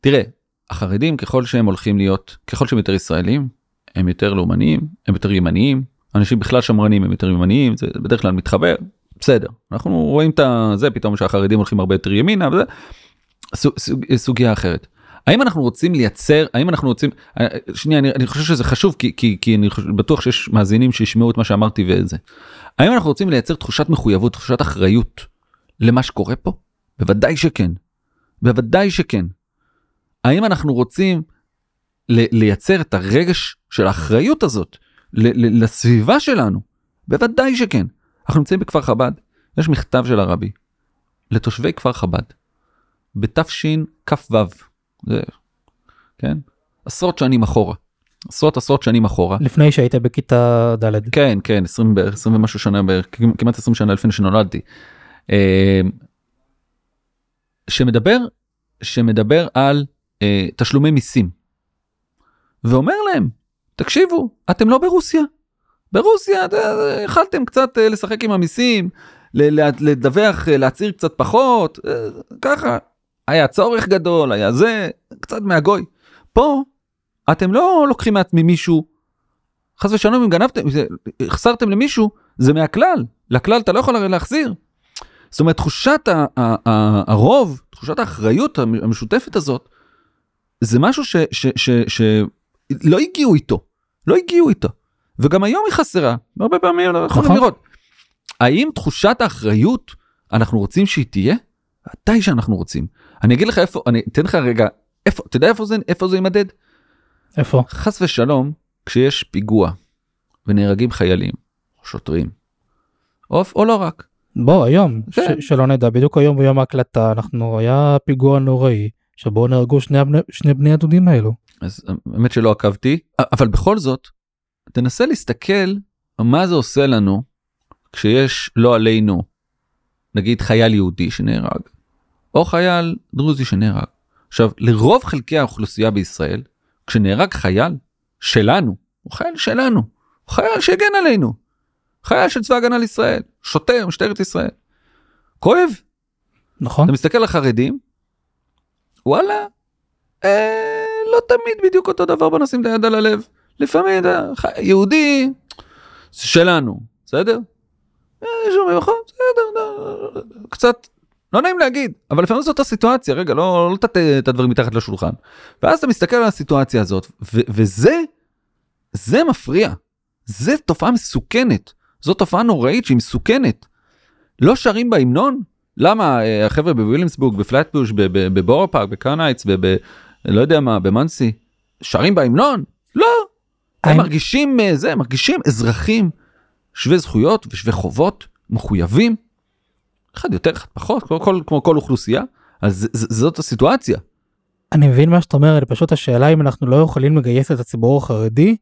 תראה, החרדים ככל שהם הולכים להיות, ככל שהם יותר ישראלים, הם יותר לאומניים, הם יותר ימניים, אנשים בכלל שמרנים הם יותר ימניים, זה בדרך כלל מתחבר, בסדר. אנחנו רואים את זה פתאום שהחרדים הולכים הרבה יותר ימינה, וזה סוג, סוג, סוגיה אחרת. האם אנחנו רוצים לייצר, האם אנחנו רוצים, אה, שנייה, אני, אני חושב שזה חשוב כי, כי, כי אני חושב, בטוח שיש מאזינים שישמעו את מה שאמרתי וזה. האם אנחנו רוצים לייצר תחושת מחויבות, תחושת אחריות למה שקורה פה? בוודאי שכן. בוודאי שכן. האם אנחנו רוצים לייצר את הרגש של האחריות הזאת לסביבה שלנו? בוודאי שכן. אנחנו נמצאים בכפר חב"ד, יש מכתב של הרבי לתושבי כפר חב"ד בתשכ"ו, זה, כן? עשרות שנים אחורה, עשרות עשרות שנים אחורה. לפני שהיית בכיתה ד'. כן, כן, 20 בערך, 20 ומשהו שנה בערך, כמעט 20 שנה לפני שנולדתי. אה, שמדבר, שמדבר על אה, תשלומי מיסים. ואומר להם, תקשיבו, אתם לא ברוסיה. ברוסיה אה, יכלתם קצת לשחק עם המיסים, לדווח, להצהיר קצת פחות, ככה. היה צורך גדול, היה זה, קצת מהגוי. פה, אתם לא לוקחים ממישהו חס ושלום אם גנבתם, החסרתם למישהו, זה מהכלל, לכלל אתה לא יכול להחזיר. זאת אומרת תחושת הרוב, תחושת האחריות המשותפת הזאת, זה משהו שלא הגיעו איתו, לא הגיעו איתו. וגם היום היא חסרה, הרבה פעמים אנחנו יכולים נכון. לראות. האם תחושת האחריות, אנחנו רוצים שהיא תהיה? ודאי שאנחנו רוצים. אני אגיד לך איפה, אני אתן לך רגע, איפה, אתה יודע איפה זה, איפה זה יימדד? איפה? חס ושלום, כשיש פיגוע ונהרגים חיילים, או שוטרים, או, או לא רק, בוא היום, כן. ש- שלא נדע, בדיוק היום ביום ההקלטה אנחנו, היה פיגוע נוראי, שבו נהרגו שני, שני בני הדודים האלו. אז האמת שלא עקבתי, אבל בכל זאת, תנסה להסתכל מה זה עושה לנו כשיש לא עלינו, נגיד חייל יהודי שנהרג, או חייל דרוזי שנהרג. עכשיו, לרוב חלקי האוכלוסייה בישראל, כשנהרג חייל שלנו, הוא חייל שלנו, הוא חייל שהגן עלינו, חייל של צבא הגנה לישראל, שוטר, משטרת ישראל. כואב, נכון? אתה מסתכל על החרדים, וואלה, אה, לא תמיד בדיוק אותו דבר בוא נשים את היד על הלב. לפעמים אתה ח- יהודי, שלנו, בסדר? אה, שומעים נכון? בסדר, קצת, לא נעים להגיד, אבל לפעמים זאת הסיטואציה, רגע, לא לא תטה את הדברים מתחת לשולחן. ואז אתה מסתכל על הסיטואציה הזאת, ו- וזה, זה מפריע. זה תופעה מסוכנת. זו תופעה נוראית שהיא מסוכנת. לא שרים בהמנון? למה אה, החבר'ה בוויליאמסבורג, בפלטבוש, ב- ב- בבורו פארק, בקראון הייטס, ב- ב- לא יודע מה, במאנסי, שרים בהמנון? לא. הם מרגישים אה, זה, מרגישים אזרחים שווי זכויות ושווי חובות, מחויבים. אחד יותר אחד פחות כמו כל, כמו כל אוכלוסייה אז זאת הסיטואציה. אני מבין מה שאתה אומר, פשוט השאלה אם אנחנו לא יכולים לגייס את הציבור החרדי,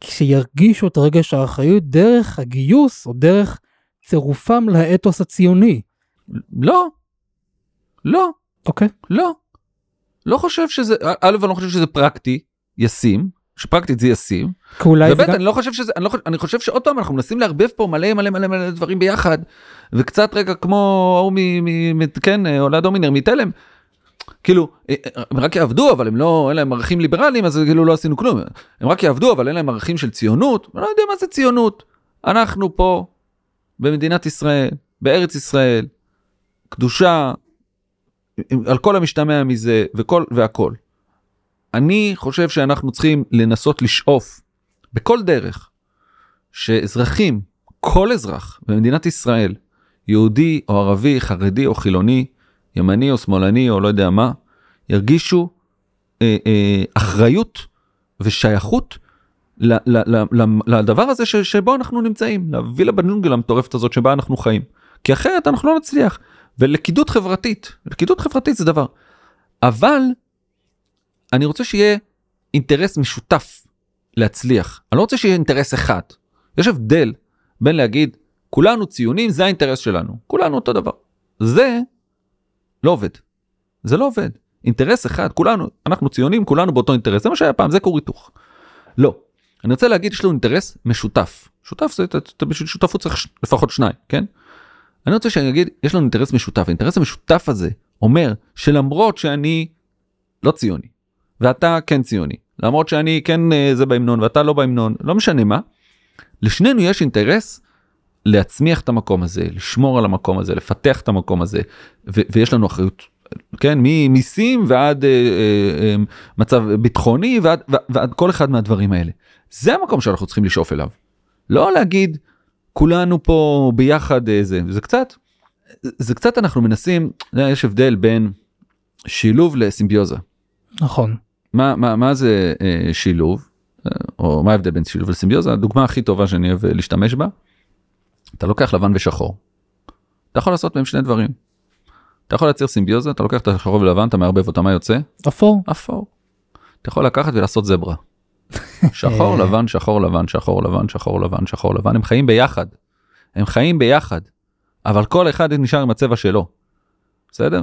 כשירגישו את רגש האחריות דרך הגיוס או דרך צירופם לאתוס הציוני. לא. לא. אוקיי. לא. לא חושב שזה, א', אני לא חושב שזה פרקטי, ישים, שפרקטית זה ישים. כי אולי זה וב' גם... אני לא חושב שזה, אני, לא, חושב- אני חושב שעוד פעם אנחנו מנסים לערבב פה מלא מלא מלא מלא דברים ביחד, וקצת רגע כמו ההוא מ... מ... כן, אולד הומינר מתלם. כאילו, אה, הם רק יעבדו אבל הם לא, אין להם ערכים ליברליים אז כאילו לא עשינו כלום. הם רק יעבדו אבל אין להם ערכים של ציונות, אני לא יודע מה זה ציונות. אנחנו פה, במדינת ישראל, בארץ ישראל, קדושה, על כל המשתמע מזה וכל והכל. אני חושב שאנחנו צריכים לנסות לשאוף בכל דרך שאזרחים, כל אזרח במדינת ישראל, יהודי או ערבי, חרדי או חילוני, ימני או שמאלני או לא יודע מה, ירגישו אה, אה, אחריות ושייכות ל, ל, ל, ל, לדבר הזה ש, שבו אנחנו נמצאים, להביא לבנונגל המטורפת הזאת שבה אנחנו חיים. כי אחרת אנחנו לא נצליח. ולכידות חברתית, לכידות חברתית זה דבר. אבל אני רוצה שיהיה אינטרס משותף להצליח. אני לא רוצה שיהיה אינטרס אחד. יש הבדל בין להגיד כולנו ציונים זה האינטרס שלנו כולנו אותו דבר. זה לא עובד. זה לא עובד. אינטרס אחד כולנו אנחנו ציונים כולנו באותו אינטרס זה מה שהיה פעם זה כור היתוך. לא. אני רוצה להגיד יש לנו אינטרס משותף. שותף זה בשביל שותפות צריך לפחות שניים כן. אני רוצה שאני אגיד יש לנו אינטרס משותף האינטרס המשותף הזה אומר שלמרות שאני לא ציוני ואתה כן ציוני למרות שאני כן אה, זה בהמנון ואתה לא בהמנון לא משנה מה. לשנינו יש אינטרס להצמיח את המקום הזה לשמור על המקום הזה לפתח את המקום הזה ו- ויש לנו אחריות כן ממיסים ועד אה, אה, אה, מצב ביטחוני ועד, ועד, ועד כל אחד מהדברים האלה זה המקום שאנחנו צריכים לשאוף אליו. לא להגיד כולנו פה ביחד אה, זה זה קצת זה קצת אנחנו מנסים יודע, יש הבדל בין שילוב לסימביוזה. נכון. מה, מה, מה זה אה, שילוב, אה, או מה ההבדל בין שילוב לסימביוזה, הדוגמה הכי טובה שאני אוהב אה, להשתמש בה, אתה לוקח לבן ושחור. אתה יכול לעשות מהם שני דברים. אתה יכול לייצר סימביוזה, אתה לוקח את השחור ולבן, אתה מערבב אותם, מה יוצא? אפור. אפור. אתה יכול לקחת ולעשות זברה. שחור. [laughs] לבן, שחור לבן, שחור לבן, שחור לבן, שחור לבן, הם חיים ביחד. הם חיים ביחד. אבל כל אחד נשאר עם הצבע שלו. בסדר?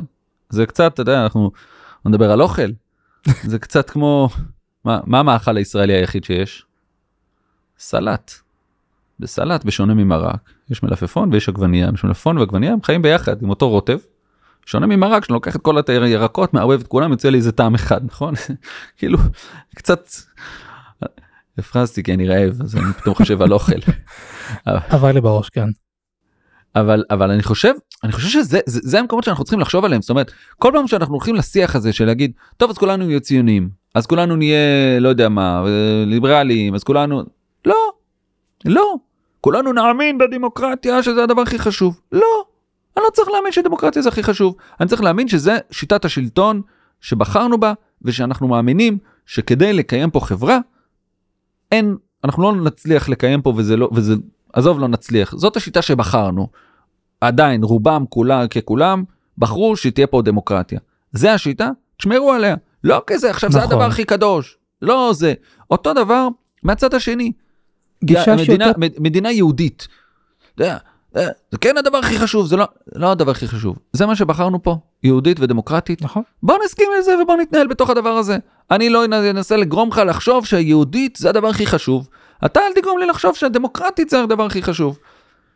זה קצת, אתה יודע, אנחנו נדבר על אוכל. [laughs] זה קצת כמו, מה, מה המאכל הישראלי היחיד שיש? סלט. בסלט, בשונה ממרק, יש מלפפון ויש עגבנייה, יש מלפפון ועגבנייה, הם חיים ביחד עם אותו רוטב. שונה ממרק, שאני לוקח את כל הירקות, מערבב את כולם, יוצא לי איזה טעם אחד, נכון? [laughs] כאילו, קצת... הפרזתי כי אני רעב, אז אני פתאום חושב על אוכל. [laughs] עבר לי בראש כן. אבל אבל אני חושב אני חושב שזה זה, זה המקומות שאנחנו צריכים לחשוב עליהם זאת אומרת כל פעם שאנחנו הולכים לשיח הזה של להגיד טוב אז כולנו נהיה ציונים אז כולנו נהיה לא יודע מה אה, ליברליים אז כולנו לא לא כולנו נאמין בדמוקרטיה שזה הדבר הכי חשוב לא אני לא צריך להאמין שדמוקרטיה זה הכי חשוב אני צריך להאמין שזה שיטת השלטון שבחרנו בה ושאנחנו מאמינים שכדי לקיים פה חברה אין אנחנו לא נצליח לקיים פה וזה לא וזה עזוב לא נצליח זאת השיטה שבחרנו. עדיין רובם כולה ככולם בחרו שתהיה פה דמוקרטיה. זה השיטה תשמרו עליה לא כזה עכשיו זה נכון. הדבר הכי קדוש לא זה אותו דבר מהצד השני. גישה מדינה, שיותר... מד- מדינה יהודית. אתה יודע, אה, זה כן הדבר הכי חשוב זה לא לא הדבר הכי חשוב זה מה שבחרנו פה יהודית ודמוקרטית נכון. בוא נסכים לזה ובוא נתנהל בתוך הדבר הזה. אני לא אנסה לגרום לך לחשוב שהיהודית זה הדבר הכי חשוב. אתה אל תגרום לי לחשוב שהדמוקרטית זה הדבר הכי חשוב.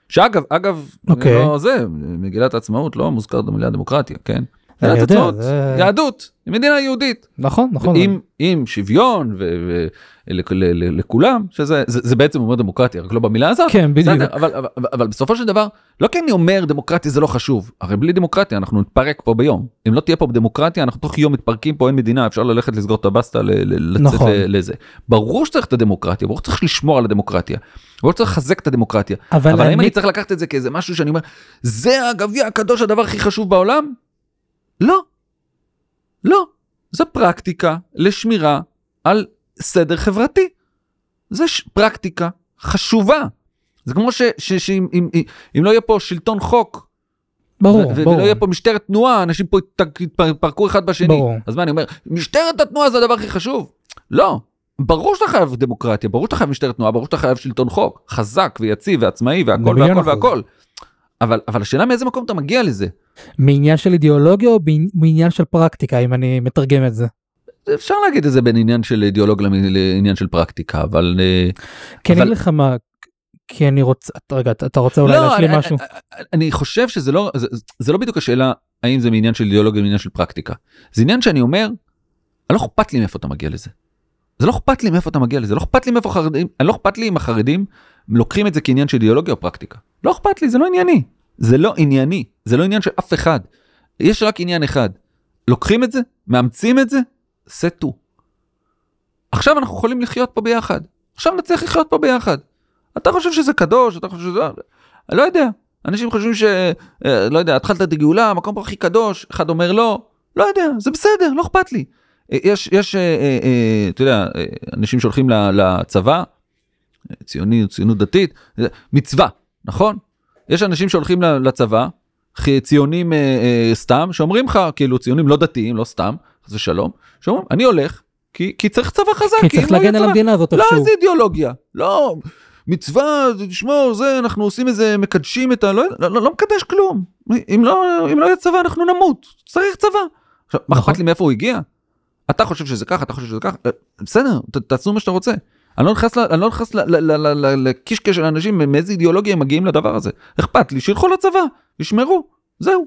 שאגב, אגב, אוקיי. לא זה, מגילת העצמאות לא מוזכרת במילה דמוקרטיה, כן? אני יודע, זה- יהדות, מדינה יהודית. נכון נכון. עם, עם שוויון ולכולם, שזה זה, זה בעצם אומר דמוקרטיה, רק לא במילה הזאת. כן בדיוק. בסדר, אבל, אבל, אבל, בסופו של דבר, לא כי אני אומר דמוקרטיה זה לא חשוב, הרי בלי דמוקרטיה אנחנו נתפרק פה ביום. אם לא תהיה פה דמוקרטיה, אנחנו תוך יום מתפרקים פה, אין מדינה, אפשר ללכת לסגור את הבסטה, ל- ל- לצאת נכון. לזה. ברור שצריך את הדמוקרטיה, ברור שצריך לשמור על הדמוקרטיה, ברור שצריך לחזק את הדמוקרטיה. אבל אבל האם אני אני צריך לקחת את זה כאיזה משהו שאני אומר, זה הגביע הקדוש, הדבר הכי חשוב בעולם? לא. לא. זו פרקטיקה לשמירה על סדר חברתי. ש... פרקטיקה חשובה. זה כמו ש... ש... שאם אם, אם, אם לא יהיה פה שלטון חוק ברור, ו- ברור. ולא יהיה פה משטרת תנועה, אנשים פה יתפרקו אחד בשני. ברור. אז מה אני אומר, משטרת התנועה זה הדבר הכי חשוב? לא. ברור שאתה חייב דמוקרטיה, ברור שאתה חייב משטרת תנועה, ברור שאתה חייב שלטון חוק, חזק ויציב ועצמאי והכל והכל. והכל. אבל, אבל השאלה מאיזה מקום אתה מגיע לזה. מעניין של אידיאולוגיה או מעניין של פרקטיקה אם אני מתרגם את זה. אפשר להגיד את זה בין עניין של אידיאולוג למ- לעניין של פרקטיקה, אבל... אני אבל- אגיד לך מה, כי אני רוצה, רגע, אתה- רוצה אולי לא, להשלים אני, משהו? אני, אני חושב שזה לא, זה, זה לא בדיוק השאלה האם זה מעניין של אידיאולוגיה או מעניין של פרקטיקה. זה עניין שאני אומר, לא אכפת לי מאיפה אתה מגיע לזה. זה לא אכפת לי מאיפה אתה מגיע לזה, לא אכפת לי מאיפה חרדים, אני לא אכפת לי אם החרדים לוקחים את זה כעניין של אידיאולוגיה או פרקטיקה. לא אכפת לי, זה לא ענייני. זה לא ענייני, זה לא עניין של אף אחד. יש רק עניין אחד. לוקחים את זה, מאמצים את זה, סטו. עכשיו אנחנו יכולים לחיות פה ביחד. עכשיו נצליח לחיות פה ביחד. אתה חושב שזה קדוש, אתה חושב שזה... אני לא יודע. אנשים חושבים ש... אה, לא יודע, התחלת את הגאולה, המקום פה הכי קדוש, אחד אומר לא, לא יודע, זה בסדר, לא אכפת לי. אה, יש, יש, אה, אתה יודע, אנשים שהולכים לצבא, ציוני, ציונות דתית, מצווה, נכון? יש אנשים שהולכים לצבא, ציונים אה, אה, סתם, שאומרים לך, כאילו ציונים לא דתיים, לא סתם, חס ושלום, שאומרים, אני הולך, כי, כי צריך צבא חזק, כי צריך לא להגן על המדינה הזאת לא, איכשהו. זה אידיאולוגיה. לא, מצווה, תשמור, זה, אנחנו עושים איזה, מקדשים את ה... לא, לא, לא, לא מקדש כלום. אם לא, אם לא יהיה צבא, אנחנו נמות. צריך צבא. עכשיו, מה נכון. אכפת לי מאיפה הוא הגיע? אתה חושב שזה ככה, אתה חושב שזה ככה? אה, בסדר, ת, תעשו מה שאתה רוצה. אני לא נכנס, אני לא לקישקע של אנשים, מאיזה אידיאולוגיה הם מגיעים לדבר הזה. אכפת לי, שילכו לצבא, ישמרו, זהו.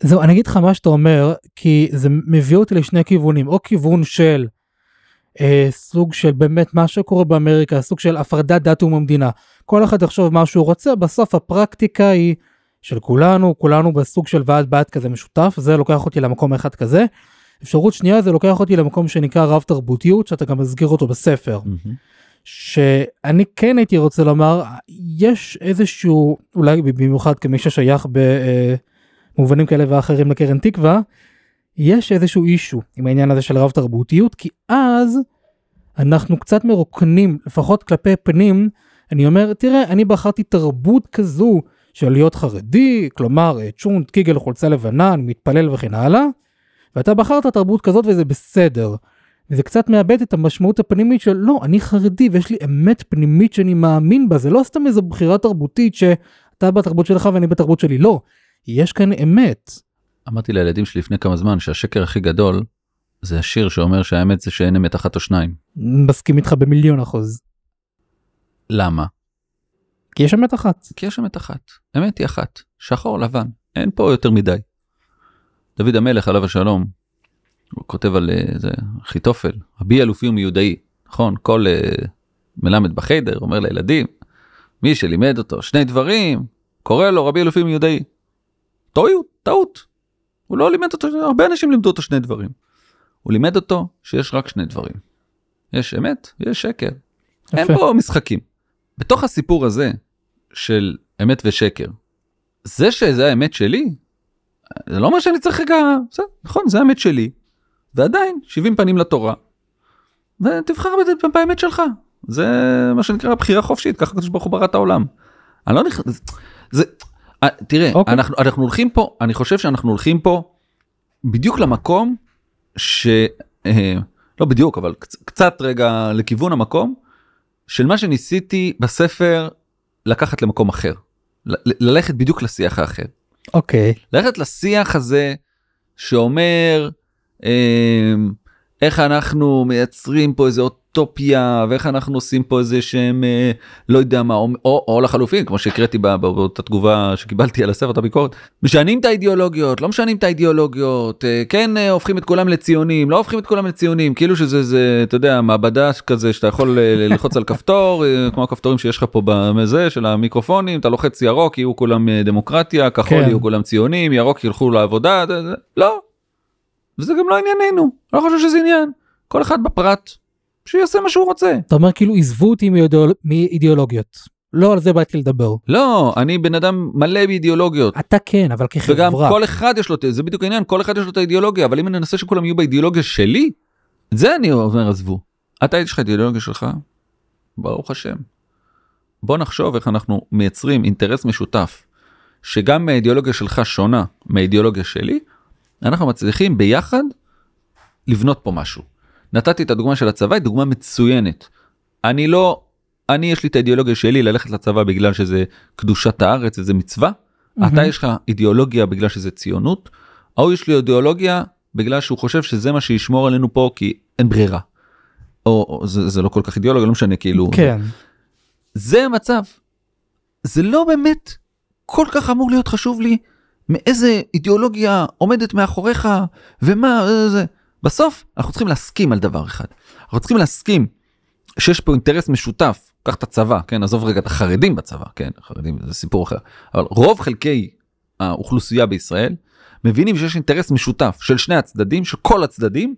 זהו, אני אגיד לך מה שאתה אומר, כי זה מביא אותי לשני כיוונים, או כיוון של אה, סוג של באמת מה שקורה באמריקה, סוג של הפרדת דת ומדינה. כל אחד יחשוב מה שהוא רוצה, בסוף הפרקטיקה היא של כולנו, כולנו בסוג של ועד בית כזה משותף, זה לוקח אותי למקום אחד כזה. אפשרות שנייה זה לוקח אותי למקום שנקרא רב תרבותיות, שאתה גם מזכיר אותו בספר. שאני כן הייתי רוצה לומר, יש איזשהו, אולי במיוחד כמי ששייך במובנים כאלה ואחרים לקרן תקווה, יש איזשהו אישו עם העניין הזה של רב תרבותיות, כי אז אנחנו קצת מרוקנים, לפחות כלפי פנים, אני אומר, תראה, אני בחרתי תרבות כזו של להיות חרדי, כלומר אה, צ'ונט, קיגל, חולצה לבנה, אני מתפלל וכן הלאה, ואתה בחרת תרבות כזאת וזה בסדר. וזה קצת מאבד את המשמעות הפנימית של לא, אני חרדי ויש לי אמת פנימית שאני מאמין בה, זה לא סתם איזו בחירה תרבותית שאתה בתרבות שלך ואני בתרבות שלי, לא. יש כאן אמת. אמרתי לילדים שלי לפני כמה זמן שהשקר הכי גדול זה השיר שאומר שהאמת זה שאין אמת אחת או שניים. מסכים איתך במיליון אחוז. למה? כי יש אמת אחת. כי יש אמת אחת. אמת היא אחת. שחור לבן. אין פה יותר מדי. דוד המלך עליו השלום. הוא כותב על אה, זה אחיתופל. רבי אלופי ומיודעי. נכון? כל uh, מלמד בחיידר אומר לילדים. מי שלימד אותו שני דברים קורא לו רבי אלופי ומיודעי. טעות. טעות. הוא לא לימד אותו, הרבה אנשים לימדו אותו שני דברים. הוא לימד אותו שיש רק שני דברים. יש אמת ויש שקר. אין יפה. פה משחקים. בתוך הסיפור הזה של אמת ושקר, זה שזה האמת שלי, זה לא אומר שאני צריך רגע, זה, נכון, זה האמת שלי, ועדיין 70 פנים לתורה, ותבחר בד- באמת שלך. זה מה שנקרא בחירה חופשית, ככה הקדוש ברוך הוא ברא את העולם. אני לא נכנס, זה, אה, תראה, אוקיי. אנחנו, אנחנו הולכים פה, אני חושב שאנחנו הולכים פה בדיוק למקום ש... אה, לא בדיוק, אבל קצ, קצת רגע לכיוון המקום של מה שניסיתי בספר לקחת למקום אחר. ל- ל- ללכת בדיוק לשיח האחר. אוקיי. ללכת לשיח הזה שאומר אה, איך אנחנו מייצרים פה איזה אוטופיה ואיך אנחנו עושים פה איזה שהם אה, לא יודע מה או, או, או לחלופין כמו שהקראתי באותה תגובה שקיבלתי על הספר את הביקורת משנים את האידיאולוגיות לא משנים את האידיאולוגיות אה, כן אה, הופכים את כולם לציונים לא הופכים את כולם לציונים כאילו שזה זה אתה יודע מעבדה כזה שאתה יכול אה, [laughs] ללחוץ על כפתור אה, כמו הכפתורים שיש לך פה בזה של המיקרופונים אתה לוחץ ירוק יהיו כולם אה, דמוקרטיה כחול כן. יהיו כולם ציונים ירוק ילכו לעבודה זה, זה, לא. וזה גם לא ענייננו לא חושב שזה עניין כל אחד בפרט שיעשה מה שהוא רוצה. אתה אומר כאילו עזבו אותי מאידיאול... מאידיאולוגיות. לא על זה באתי לדבר. לא אני בן אדם מלא באידיאולוגיות. אתה כן, אבל וגם כחברה. כל אחד יש לו זה בדיוק העניין כל אחד יש לו את האידיאולוגיה אבל אם אני אנסה שכולם יהיו באידיאולוגיה שלי את זה אני אומר עזבו. אתה יש לך את האידיאולוגיה שלך ברוך השם. בוא נחשוב איך אנחנו מייצרים אינטרס משותף שגם האידיאולוגיה שלך שונה מהאידיאולוגיה שלי, אנחנו מצליחים ביחד לבנות פה משהו. נתתי את הדוגמה של הצבא, היא דוגמה מצוינת. אני לא, אני יש לי את האידיאולוגיה שלי ללכת לצבא בגלל שזה קדושת הארץ וזה מצווה. מהמם. אתה יש לך אידיאולוגיה בגלל שזה ציונות. ההוא יש לי אידיאולוגיה בגלל שהוא חושב שזה מה שישמור עלינו פה כי אין ברירה. או, או זה, זה לא כל כך אידיאולוגיה, לא משנה כאילו. כן, זה המצב. זה לא באמת כל כך אמור להיות חשוב לי מאיזה אידיאולוגיה עומדת מאחוריך ומה אה, זה. בסוף אנחנו צריכים להסכים על דבר אחד. אנחנו צריכים להסכים שיש פה אינטרס משותף. קח את הצבא, כן, עזוב רגע את החרדים בצבא, כן, החרדים זה סיפור אחר. אבל רוב חלקי האוכלוסייה בישראל מבינים שיש אינטרס משותף של שני הצדדים, של כל הצדדים,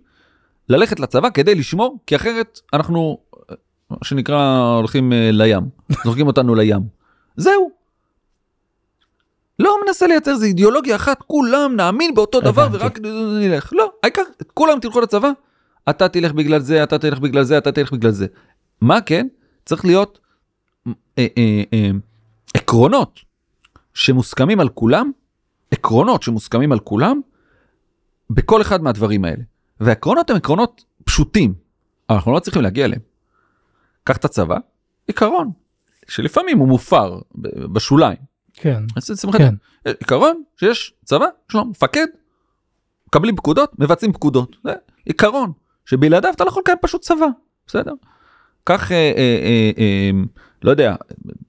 ללכת לצבא כדי לשמור, כי אחרת אנחנו, מה שנקרא, הולכים אה, לים, זורקים אותנו לים. זהו. לא מנסה לייצר איזה אידיאולוגיה אחת, כולם נאמין באותו דבר. ורק נלך. לא, העיקר, כולם תלכו לצבא, אתה תלך בגלל זה, אתה תלך בגלל זה, אתה תלך בגלל זה. מה כן? צריך להיות אה, אה, אה, עקרונות שמוסכמים על כולם, עקרונות שמוסכמים על כולם, בכל אחד מהדברים האלה. והעקרונות הם עקרונות פשוטים, אבל אנחנו לא צריכים להגיע אליהם. קח את הצבא, עיקרון, שלפעמים הוא מופר בשוליים. כן, אז שמחה, כן. עיקרון שיש צבא, יש לו מפקד, מקבלים פקודות, מבצעים פקודות. זה עיקרון, שבלעדיו אתה לא יכול לקיים פשוט צבא, בסדר? כך, אה, אה, אה, אה, לא יודע,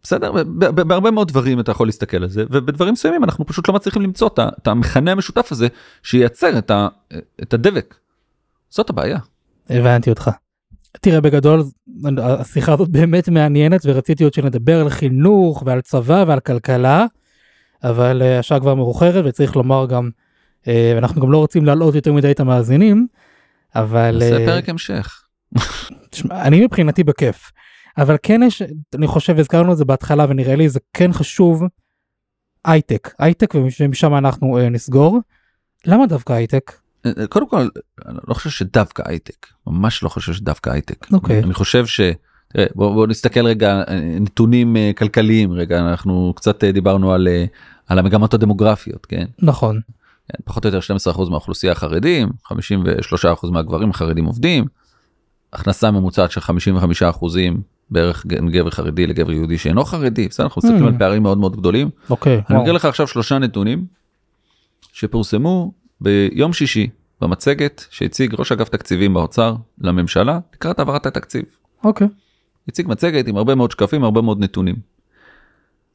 בסדר, בהרבה מאוד דברים אתה יכול להסתכל על זה, ובדברים מסוימים אנחנו פשוט לא מצליחים למצוא את המכנה המשותף הזה שייצר את, את הדבק. זאת הבעיה. הבנתי אותך. תראה בגדול השיחה הזאת באמת מעניינת ורציתי עוד שנדבר על חינוך ועל צבא ועל כלכלה אבל אה, השעה כבר מאוחרת וצריך לומר גם אה, אנחנו גם לא רוצים להלאות יותר מדי את המאזינים אבל זה אה, פרק המשך. תשמע, אני מבחינתי בכיף אבל כן יש אני חושב הזכרנו את זה בהתחלה ונראה לי זה כן חשוב הייטק הייטק ומשם אנחנו נסגור. למה דווקא הייטק? קודם כל, אני לא חושב שדווקא הייטק, ממש לא חושב שדווקא הייטק. אוקיי. אני חושב ש... בוא, בוא נסתכל רגע נתונים אה, כלכליים רגע אנחנו קצת אה, דיברנו על, אה, על המגמות הדמוגרפיות כן? נכון כן פחות או יותר 12% מהאוכלוסייה החרדים 53% מהגברים החרדים עובדים הכנסה ממוצעת של 55% בערך גבר חרדי לגבר יהודי שאינו חרדי בסדר אנחנו מסתכלים Mm. על פערים מאוד מאוד גדולים אוקיי. אני וואו. מגיע לך עכשיו שלושה נתונים שפורסמו ביום שישי במצגת שהציג ראש אגף תקציבים באוצר לממשלה לקראת העברת התקציב. אוקיי. הציג מצגת עם הרבה מאוד שקפים הרבה מאוד נתונים.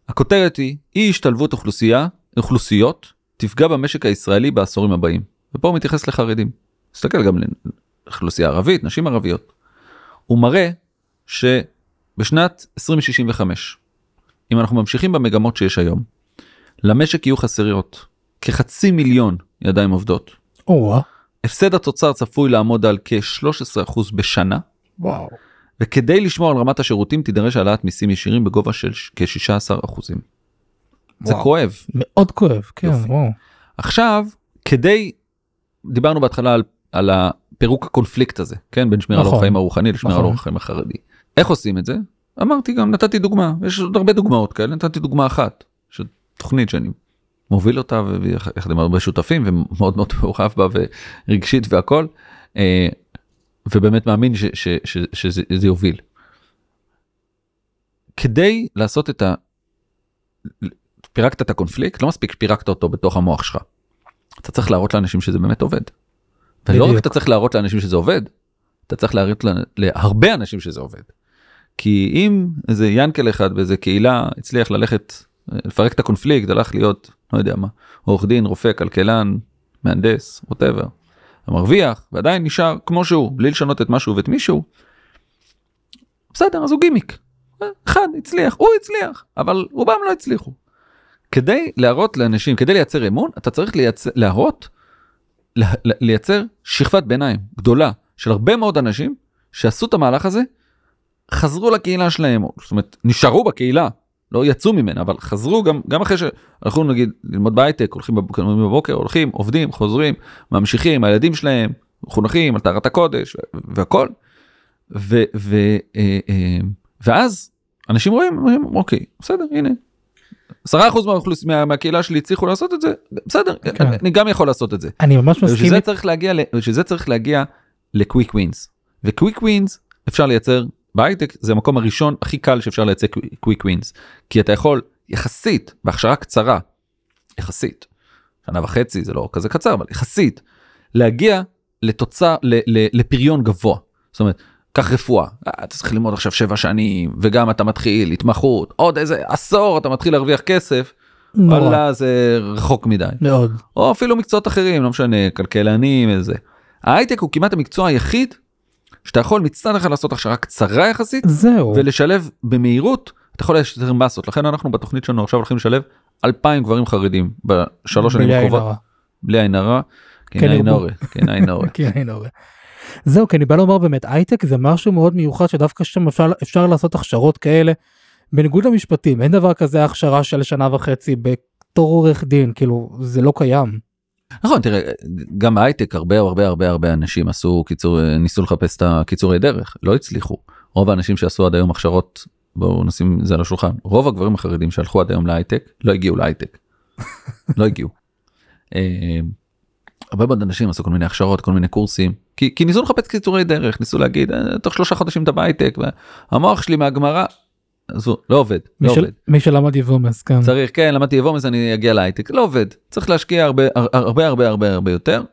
הכותרת היא אי השתלבות אוכלוסייה אוכלוסיות תפגע במשק הישראלי בעשורים הבאים ופה הוא מתייחס לחרדים. תסתכל גם לאוכלוסייה ערבית נשים ערביות. הוא מראה שבשנת 2065 אם אנחנו ממשיכים במגמות שיש היום למשק יהיו חסרות כחצי מיליון ידיים עובדות. או-אה. הפסד התוצר צפוי לעמוד על כ-13% בשנה וואו. וכדי לשמור על רמת השירותים תידרש העלאת מיסים ישירים בגובה של כ-16 אחוזים. זה וואו. כואב. מאוד כואב כן יופי. וואו. עכשיו כדי דיברנו בהתחלה על, על הפירוק הקונפליקט הזה כן בין שמירה על נכון. אורח חיים הרוחני לשמירה על נכון. אורח חיים החרדי. איך עושים את זה? אמרתי גם נתתי דוגמה יש עוד הרבה דוגמאות כאלה נתתי דוגמה אחת של תוכנית שאני מוביל אותה ויחד עם הרבה שותפים ומאוד מאוד מאוחף בה ורגשית והכל אה, ובאמת מאמין ש, ש, ש, שזה זה יוביל. כדי לעשות את ה... פירקת את הקונפליקט לא מספיק פירקת אותו בתוך המוח שלך. אתה צריך להראות לאנשים שזה באמת עובד. ולא רק. אתה צריך להראות לאנשים שזה עובד, אתה צריך להראות לה- להרבה אנשים שזה עובד. כי אם איזה ינקל אחד באיזה קהילה הצליח ללכת לפרק את הקונפליקט הלך להיות לא יודע מה עורך דין רופא כלכלן מהנדס ווטאבר. מרוויח ועדיין נשאר כמו שהוא בלי לשנות את משהו ואת מישהו. בסדר אז הוא גימיק. אחד הצליח הוא הצליח אבל רובם לא הצליחו. כדי להראות לאנשים כדי לייצר אמון אתה צריך לייצר להראות לה- לה- לייצר שכבת ביניים גדולה של הרבה מאוד אנשים שעשו את המהלך הזה חזרו לקהילה שלהם זאת אומרת נשארו בקהילה לא יצאו ממנה אבל חזרו גם גם אחרי שהלכו נגיד ללמוד בהייטק הולכים בבוקר הולכים עובדים חוזרים ממשיכים הילדים שלהם מחונכים על טהרת הקודש והכל. ו, ו, אה, אה, ואז אנשים רואים אומרים אוקיי בסדר הנה 10% מהאוכלוס- מה- מהקהילה שלי הצליחו לעשות את זה, בסדר, כן. אני גם יכול לעשות את זה. אני ממש מסכים, בשביל זה צריך להגיע, ל- בשביל זה צריך להגיע ל quick wins. ו quick wins אפשר לייצר בהייטק זה המקום הראשון הכי קל שאפשר לייצר quick wins. כי אתה יכול יחסית בהכשרה קצרה, יחסית, שנה וחצי זה לא כזה קצר אבל יחסית, להגיע לתוצאה, לפריון גבוה. זאת אומרת, קח רפואה, אה, אתה צריך ללמוד עכשיו שבע שנים וגם אתה מתחיל התמחות, עוד איזה עשור אתה מתחיל להרוויח כסף, נורא, וואלה זה רחוק מדי. מאוד. או אפילו מקצועות אחרים, לא משנה, כלכלנים, איזה. ההייטק הוא כמעט המקצוע היחיד שאתה יכול מצד אחד לעשות הכשרה קצרה יחסית זהו, ולשלב במהירות, אתה יכול לשלב מסות, לכן אנחנו בתוכנית שלנו עכשיו הולכים לשלב 2,000 גברים חרדים בשלוש שנים בלי עין הקרובות, הרע. בלי עין הרע, כן כן עין ירבו. הרע, כן עין הרע. [laughs] כן, הנה, רואה. זהו, כי אני בא לומר באמת, הייטק זה משהו מאוד מיוחד שדווקא שם אפשר, אפשר לעשות הכשרות כאלה, בניגוד למשפטים, אין דבר כזה הכשרה של שנה וחצי בתור עורך דין, כאילו, זה לא קיים. נכון תראה גם בהייטק הרבה הרבה הרבה הרבה אנשים עשו קיצור ניסו לחפש את הקיצורי דרך לא הצליחו רוב האנשים שעשו עד היום הכשרות בואו נשים את זה על השולחן רוב הגברים החרדים שהלכו עד היום להייטק לא הגיעו להייטק. [laughs] לא הגיעו. אה, הרבה מאוד אנשים עשו כל מיני הכשרות כל מיני קורסים כי, כי ניסו לחפש קיצורי דרך ניסו להגיד "אה, תוך שלושה חודשים אתה בהייטק והמוח שלי מהגמרא. עזבו, לא עובד לא של, עובד. מי שלמד יבומס, כן. צריך כן למדתי יבוא מזה אני אגיע להייטק לא עובד צריך להשקיע הרבה הרבה הרבה הרבה הרבה יותר.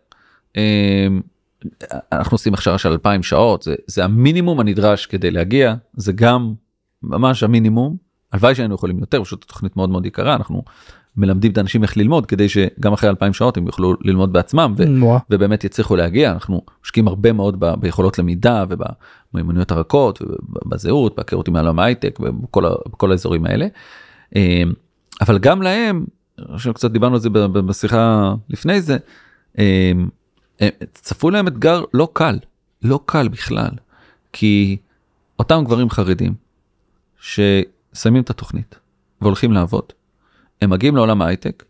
אמ, אנחנו עושים הכשרה של 2,000 שעות זה, זה המינימום הנדרש כדי להגיע זה גם ממש המינימום הלוואי שהיינו יכולים יותר פשוט תוכנית מאוד מאוד יקרה אנחנו מלמדים את האנשים איך ללמוד כדי שגם אחרי 2,000 שעות הם יוכלו ללמוד בעצמם ו. ובאמת יצליחו להגיע אנחנו משקיעים הרבה מאוד ב- ביכולות למידה ובמיומנויות הרכות ובזהות בהכרות עם העולם ההייטק ובכל בכל האזורים האלה. אמ, אבל גם להם שקצת דיברנו על זה בשיחה לפני זה אמ, הם- צפו להם אתגר לא קל לא קל בכלל כי אותם גברים חרדים ששמים את התוכנית והולכים לעבוד הם מגיעים לעולם ההייטק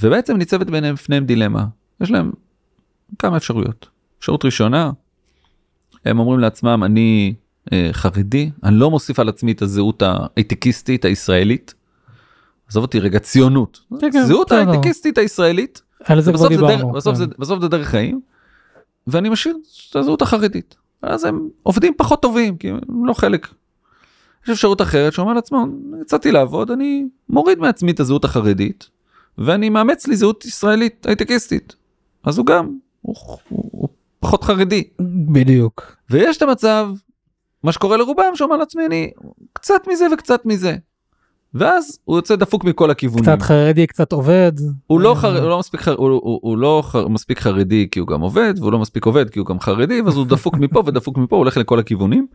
ובעצם ניצבת ביניהם בפניהם דילמה יש להם כמה אפשרויות אפשרות ראשונה הם אומרים לעצמם אני אה, חרדי אני לא מוסיף על עצמי את הזהות ההייטקיסטית הישראלית. עזוב אותי רגע ציונות כן, כן, זהות. ההייטקיסטית הישראלית על זה כבר בסוף, זה דרך, דיברנו. בסוף, כן. זה, בסוף זה דרך חיים ואני משאיר את הזהות החרדית אז הם עובדים פחות טובים כי הם לא חלק. יש אפשרות אחרת שאומר לעצמו יצאתי לעבוד אני מוריד מעצמי את הזהות החרדית ואני מאמץ לי זהות ישראלית הייטקיסטית אז הוא גם הוא, הוא, הוא פחות חרדי בדיוק. ויש את המצב מה שקורה לרובם שאומר לעצמי אני קצת מזה וקצת מזה. ואז הוא יוצא דפוק מכל הכיוונים. קצת חרדי, קצת עובד. הוא לא, אה, חר... הוא לא מספיק חר... הוא, הוא, הוא לא חר... מספיק חרדי כי הוא גם עובד והוא לא מספיק עובד כי הוא גם חרדי ואז הוא דפוק מפה ודפוק מפה הוא הולך לכל הכיוונים.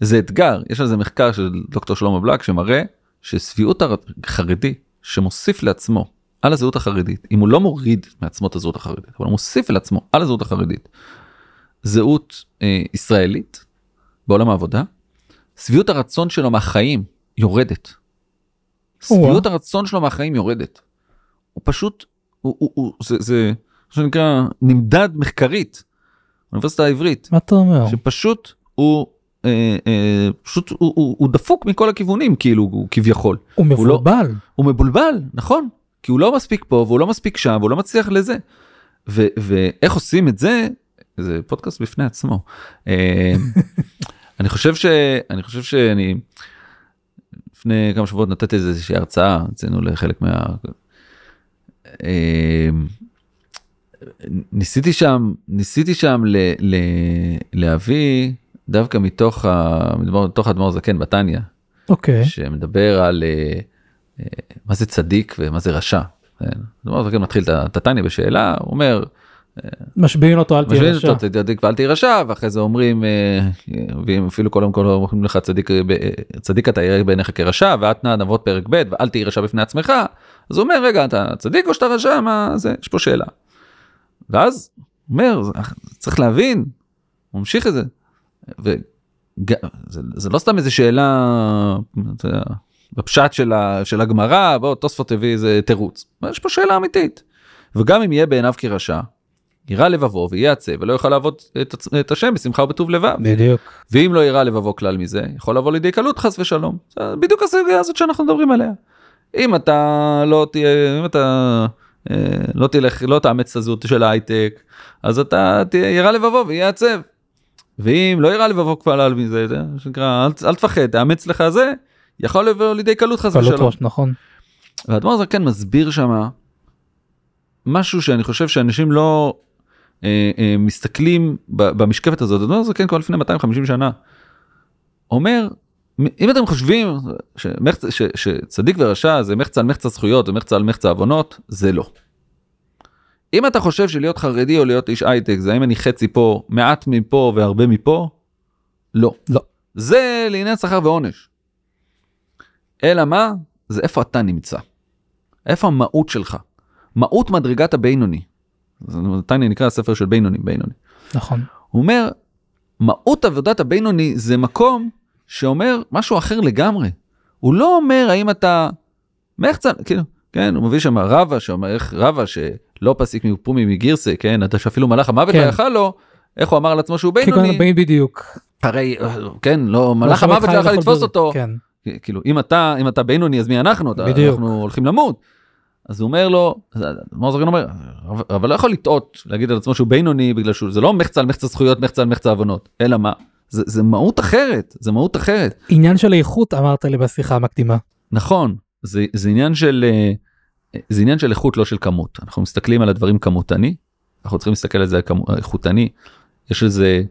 זה אתגר יש על זה מחקר של דוקטור שלמה בלק שמראה ששביעות החרדי שמוסיף לעצמו על הזהות החרדית אם הוא לא מוריד מעצמו את הזהות החרדית אבל הוא מוסיף לעצמו על הזהות החרדית זהות אה, ישראלית בעולם העבודה שביעות הרצון שלו מהחיים יורדת. שביעות הרצון שלו מהחיים יורדת. הוא פשוט הוא, הוא, הוא זה זה מה שנקרא נמדד מחקרית. באוניברסיטה העברית מה אתה אומר? שפשוט הוא פשוט הוא, הוא, הוא דפוק מכל הכיוונים כאילו הוא כביכול הוא לא- מבולבל. הוא מבולבל נכון כי הוא לא מספיק פה והוא לא מספיק שם והוא לא מצליח לזה. ו, ואיך עושים את זה זה פודקאסט בפני עצמו. אה, [laughs] אני חושב שאני חושב שאני לפני כמה שבועות נתתי איזושהי הרצאה אצלנו לחלק מה... אה, ניסיתי שם ניסיתי שם ל, ל, להביא דווקא מתוך ה- מתוך האדמו"ר זקן בתניא אוקיי. שמדבר על אה, אה, מה זה צדיק ומה זה רשע. כן. האדמו"ר זקן מתחיל את התניא בשאלה הוא אומר משביעים אותו אל תהיה רשע. אותו צדיק ואל תהיה רשע ואחרי זה אומרים אה, ואם אפילו קודם כל אומרים לך צדיק אה, אה, צדיק אתה יראה בעיניך כרשע ואת נא נבות פרק ב' ואל תהיה רשע בפני עצמך אז הוא אומר רגע אתה צדיק או שאתה רשע מה זה יש פה שאלה. ואז הוא אומר צריך להבין הוא ממשיך את זה. וג- זה, זה לא סתם איזה שאלה בפשט של, ה, של הגמרא בוא תוספות הביא איזה תירוץ יש פה שאלה אמיתית. וגם אם יהיה בעיניו כרשע יירא לבבו ויהיה עצב ולא יוכל לעבוד את, את השם בשמחה ובטוב לבב. בדיוק. ואם לא יירא לבבו כלל מזה יכול לבוא לידי קלות חס ושלום. זה בדיוק הסוגיה הזאת שאנחנו מדברים עליה. אם אתה לא תהיה, אם אתה אה, לא תלך, לא תאמץ את הזהות של ההייטק, אז אתה תהיה ירא לבבו ויהיה עצב. ואם לא ירא לבבו על מזה, זה שנקרא, אל, אל תפחד, תאמץ לך זה, יכול לבוא לידי קלות חס קלות ושלום. ראש, נכון. והאדמו"ר הזקן מסביר שמה משהו שאני חושב שאנשים לא אה, אה, מסתכלים ב- במשקפת הזאת, האדמו"ר הזקן כבר לפני 250 שנה. אומר, אם אתם חושבים שמחצ, ש, שצדיק ורשע זה מחצה על מחצה זכויות ומחצה על מחצה עוונות, זה לא. אם אתה חושב שלהיות חרדי או להיות איש הייטק זה האם אני חצי פה, מעט מפה והרבה מפה, לא. לא. זה לעניין שכר ועונש. אלא מה? זה איפה אתה נמצא. איפה המהות שלך. מהות מדרגת הבינוני. זה נתניה נקרא הספר של בינוני, בינוני. נכון. הוא אומר, מהות עבודת הבינוני זה מקום שאומר משהו אחר לגמרי. הוא לא אומר האם אתה מחצן, כאילו, כן, הוא מביא שם רבא שאומר איך רבא שלא פסיק מפומי מגירסה, כן, אתה שאפילו מלאך המוות כן. לא יכל לו, איך הוא אמר על עצמו שהוא בינוני, בדיוק. הרי, כן, לא, מלאך לא המוות לא יכל לתפוס. אותו, כן. כאילו אם אתה אם אתה בינוני אז מי אנחנו אתה- בדיוק. אנחנו הולכים למות. אז הוא אומר לו, אדמו"ר זקן אומר, "אבל- אבל לא יכול לטעות להגיד על עצמו שהוא בינוני בגלל שהוא זה לא מחצה על מחצה זכויות מחצה על מחצה עוונות אלא מה זה, זה מהות אחרת זה מהות אחרת עניין של איכות אמרת לי בשיחה המקדימה. נכון זה, זה עניין של אה, זה עניין של איכות לא של כמות אנחנו מסתכלים על הדברים כמותני אנחנו צריכים להסתכל על זה איכותני יש איזה.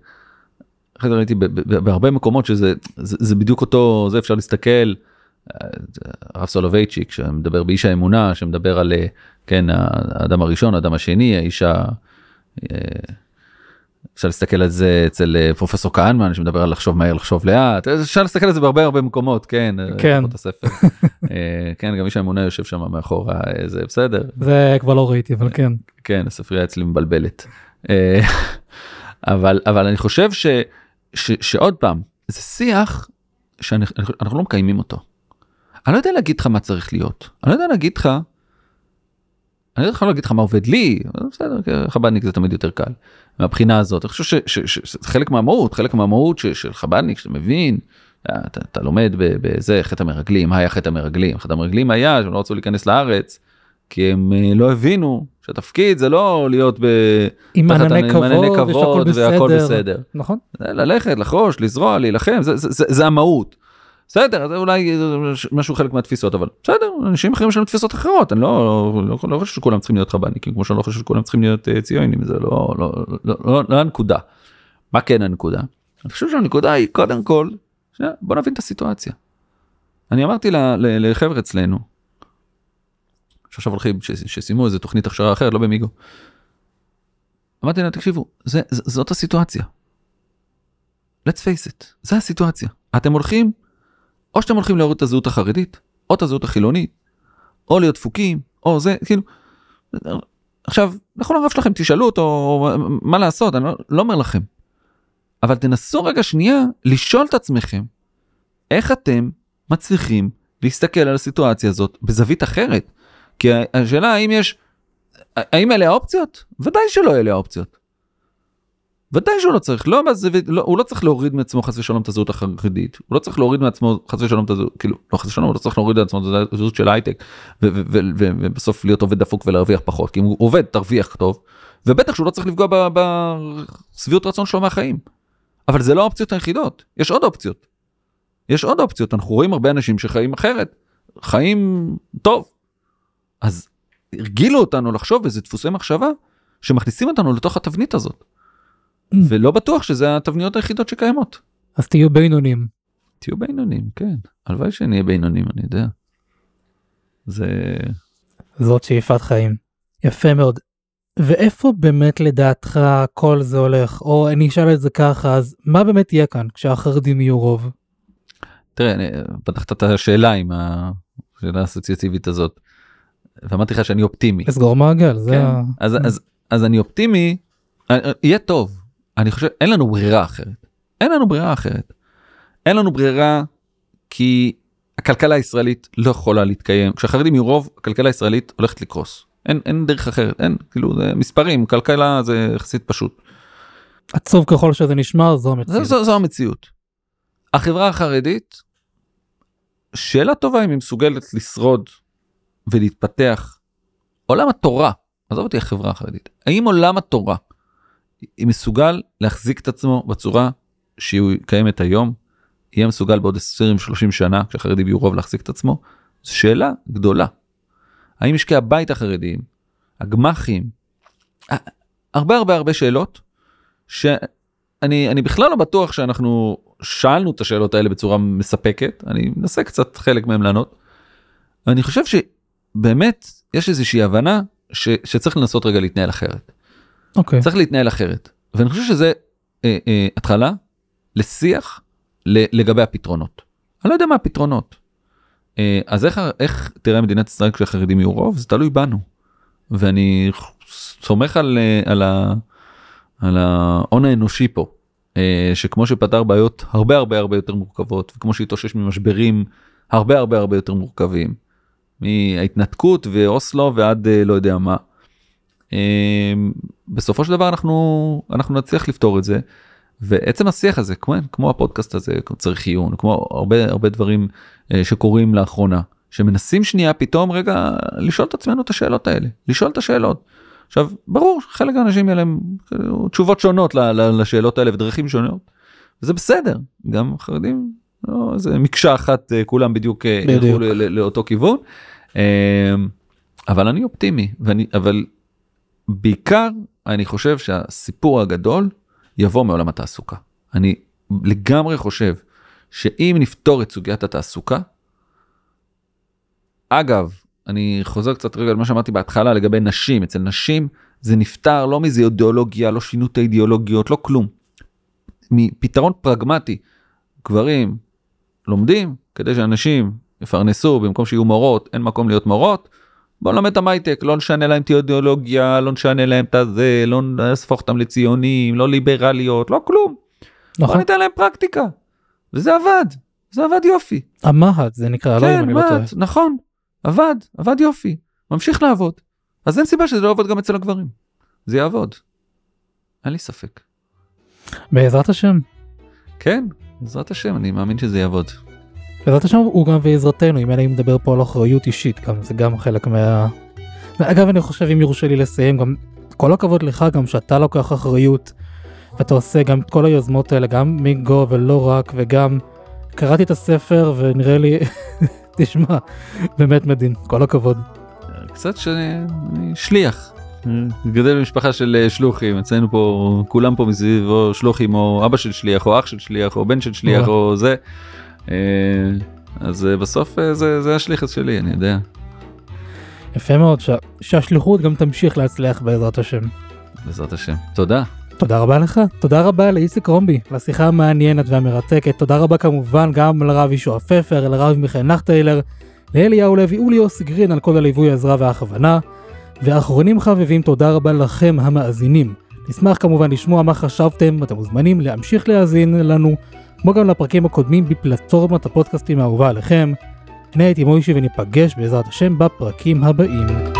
ראיתי בהרבה מקומות שזה זה, זה בדיוק אותו זה אפשר להסתכל. אה, הרב סולובייצ'יק שמדבר באיש האמונה שמדבר על אה, כן האדם הראשון האדם השני האיש ה... אפשר להסתכל על זה אצל אה, פרופסור כהנמן שמדבר על לחשוב מהר לחשוב לאט אפשר להסתכל על זה בהרבה הרבה מקומות כן אה, כן. הספר. [laughs] אה, כן גם איש האמונה יושב שם מאחורה זה בסדר זה כבר לא ראיתי אבל כן. כן הספרייה אצלי מבלבלת [laughs] אבל אבל אני חושב ש, ש, שעוד פעם זה שיח שאנחנו לא מקיימים אותו. אני לא יודע להגיד לך מה צריך להיות אני לא יודע להגיד לך. אני לא יכול להגיד לך מה עובד לי בסדר חב"דניק זה תמיד יותר קל מהבחינה הזאת אני חושב שזה חלק מהמהות חלק מהמהות של חב"דניק שאתה מבין אתה, אתה לומד בזה חטא המרגלים מה היה חטא המרגלים חטא המרגלים היה שהם לא רצו להיכנס לארץ כי הם אה, לא הבינו שהתפקיד זה לא להיות ב... עם ענני כבוד כבוד והכל בסדר. בסדר. נכון. ללכת לחרוש לזרוע להילחם זה, זה, זה, זה המהות. בסדר זה אולי משהו חלק מהתפיסות אבל בסדר אנשים אחרים יש להם תפיסות אחרות אני לא לא, לא, לא חושב שכולם צריכים להיות חב"דניקים כמו שאני לא חושב שכולם צריכים להיות אה, ציונים זה לא לא לא לא, לא הנקודה. מה כן הנקודה? אני חושב שהנקודה היא קודם כל שנייה, בוא נבין את הסיטואציה. אני אמרתי לחבר'ה אצלנו שעכשיו הולכים שסיימו איזה תוכנית הכשרה אחרת לא במיגו. אמרתי להם תקשיבו זה, זאת הסיטואציה. let's face it זה הסיטואציה אתם הולכים או שאתם הולכים להוריד את הזהות החרדית או את הזהות החילונית או להיות דפוקים או זה כאילו. עכשיו לכו לרב שלכם תשאלו אותו מה לעשות אני לא, לא אומר לכם. אבל תנסו רגע שנייה לשאול את עצמכם איך אתם מצליחים להסתכל על הסיטואציה הזאת בזווית אחרת. כי השאלה האם יש האם אלה האופציות? ודאי שלא אלה האופציות. ודאי שהוא לא צריך, לא, בזווית, לא, הוא לא צריך להוריד מעצמו חס ושלום את הזהות החרדית, הוא לא צריך להוריד מעצמו חס ושלום את הזהות, כאילו, לא חס ושלום, הוא לא צריך להוריד מעצמו את הזהות של הייטק, ובסוף להיות עובד דפוק ולהרוויח פחות, כי אם הוא עובד תרוויח טוב, ובטח שהוא לא צריך לפגוע בשביעות רצון שלו מהחיים. אבל זה לא האופציות היחידות, יש עוד אופציות. יש עוד אופציות, אנחנו רואים הרבה אנשים שחיים אחרת, חיים טוב. אז הרגילו אותנו לחשוב איזה דפוסי מחשבה שמכניסים אותנו לתוך התבנית הזאת. ולא בטוח שזה התבניות היחידות שקיימות. אז תהיו בינונים. תהיו בינונים, כן. הלוואי שנהיה בינונים, אני יודע. זה... זאת שאיפת חיים. יפה מאוד. ואיפה באמת לדעתך כל זה הולך? או אני אשאל את זה ככה, אז מה באמת יהיה כאן כשהחרדים יהיו רוב? תראה, אני, פתחת את השאלה עם השאלה האסוציאטיבית הזאת. ואמרתי לך שאני אופטימי. לסגור מעגל, זה כן. ה... אז, אז, אז אני אופטימי, אה, אה, יהיה טוב. אני חושב, אין לנו ברירה אחרת. אין לנו ברירה אחרת. אין לנו ברירה כי הכלכלה הישראלית לא יכולה להתקיים. כשהחרדים יהיו רוב, הכלכלה הישראלית הולכת לקרוס. אין, אין דרך אחרת, אין, כאילו, זה מספרים, כלכלה זה יחסית פשוט. עצוב ככל שזה נשמע, זו זו, המציאות. זו, זו המציאות. החברה החרדית, שאלה טובה אם היא מסוגלת לשרוד ולהתפתח, עולם התורה, עזוב אותי החברה החרדית, האם עולם התורה מסוגל להחזיק את עצמו בצורה שהיא קיימת היום, יהיה מסוגל בעוד 20-30 שנה כשהחרדים יהיו רוב להחזיק את עצמו? זו שאלה גדולה. האם משקי הבית החרדיים, הגמ"חים, הרבה הרבה הרבה שאלות שאני אני בכלל לא בטוח שאנחנו שאלנו את השאלות האלה בצורה מספקת, אני מנסה קצת חלק מהם לענות. אני חושב שבאמת יש איזושהי הבנה ש, שצריך לנסות רגע להתנהל אחרת. אוקיי. צריך להתנהל אחרת. ואני חושב שזה אה, אה, התחלה לשיח לגבי הפתרונות. אני לא יודע מה הפתרונות. אה, אז איך, איך תראה מדינת ישראל כשהחרדים יהיו רוב? זה תלוי בנו. ואני סומך על, אה, על, ה, על ההון האנושי פה. אה, שכמו שפתר בעיות הרבה הרבה הרבה יותר מורכבות וכמו שהתאושש ממשברים הרבה הרבה הרבה יותר מורכבים. מההתנתקות ואוסלו ועד אה, לא יודע מה. אה, בסופו של דבר אנחנו אנחנו נצליח לפתור את זה. ועצם השיח הזה כמו, כמו הפודקאסט הזה צריך עיון כמו הרבה הרבה דברים שקורים לאחרונה שמנסים שנייה פתאום רגע לשאול את עצמנו את השאלות האלה לשאול את השאלות. עכשיו ברור חלק מהאנשים יהיה להם כאילו, תשובות שונות לשאלות האלה ודרכים שונות. זה בסדר גם חרדים לא, זה מקשה אחת אה, כולם בדיוק, אה. ילכו לאותו כיוון. אה, אבל אני אופטימי ואני אבל בעיקר אני חושב שהסיפור הגדול יבוא מעולם התעסוקה. אני לגמרי חושב שאם נפתור את סוגיית התעסוקה. אגב אני חוזר קצת רגע על מה שאמרתי בהתחלה לגבי נשים אצל נשים זה נפתר לא מאיזה אידיאולוגיה לא שינו את האידיאולוגיות לא כלום. מפתרון פרגמטי גברים לומדים כדי שאנשים יפרנסו במקום שיהיו מורות אין מקום להיות מורות. בוא נלמד את המייטק לא נשנה להם את האידיאולוגיה לא נשנה להם את הזה לא נספוך אותם לציונים לא ליברליות לא כלום. נכון. בוא ניתן להם פרקטיקה. וזה עבד זה עבד יופי. המה"ט זה נקרא כן, לא אם אני לא טועה. נכון עבד, עבד יופי, ממשיך לעבוד. אז אין סיבה שזה לא יעבוד גם אצל הגברים. זה יעבוד. אין לי ספק. בעזרת השם. כן, בעזרת השם, אני מאמין שזה יעבוד. בעזרת השם הוא גם בעזרתנו, אם אני מדבר פה על אחריות אישית, גם זה גם חלק מה... אגב, אני חושב, אם יורשה לי לסיים, גם כל הכבוד לך גם שאתה לוקח אחריות, ואתה עושה גם את כל היוזמות האלה, גם מגו ולא רק, וגם קראתי את הספר ונראה לי [laughs] תשמע, באמת מדהים, כל הכבוד. קצת שאני שליח. גדל במשפחה של אה, שלוחים אצלנו פה כולם פה מסביבו שלוחים או אבא של שליח או אח של שליח או בן של שליח או זה. אה, אז אה, בסוף זה זה השליחת שלי אני יודע. יפה מאוד שהשליחות גם תמשיך להצליח בעזרת השם. בעזרת השם תודה. תודה רבה לך, תודה רבה לאיציק רומבי, לשיחה המעניינת והמרתקת, תודה רבה כמובן גם לרב ישוע פפר, לרב מיכאל נחטיילר, לאליהו לוי וליוסי גרין על כל הליווי, העזרה והכוונה, ואחרונים חביבים תודה רבה לכם המאזינים. נשמח כמובן לשמוע מה חשבתם, אתם מוזמנים להמשיך להאזין לנו, כמו גם לפרקים הקודמים בפלטפורמת הפודקאסטים האהובה עליכם. אני הייתי מוישי וניפגש בעזרת השם בפרקים הבאים.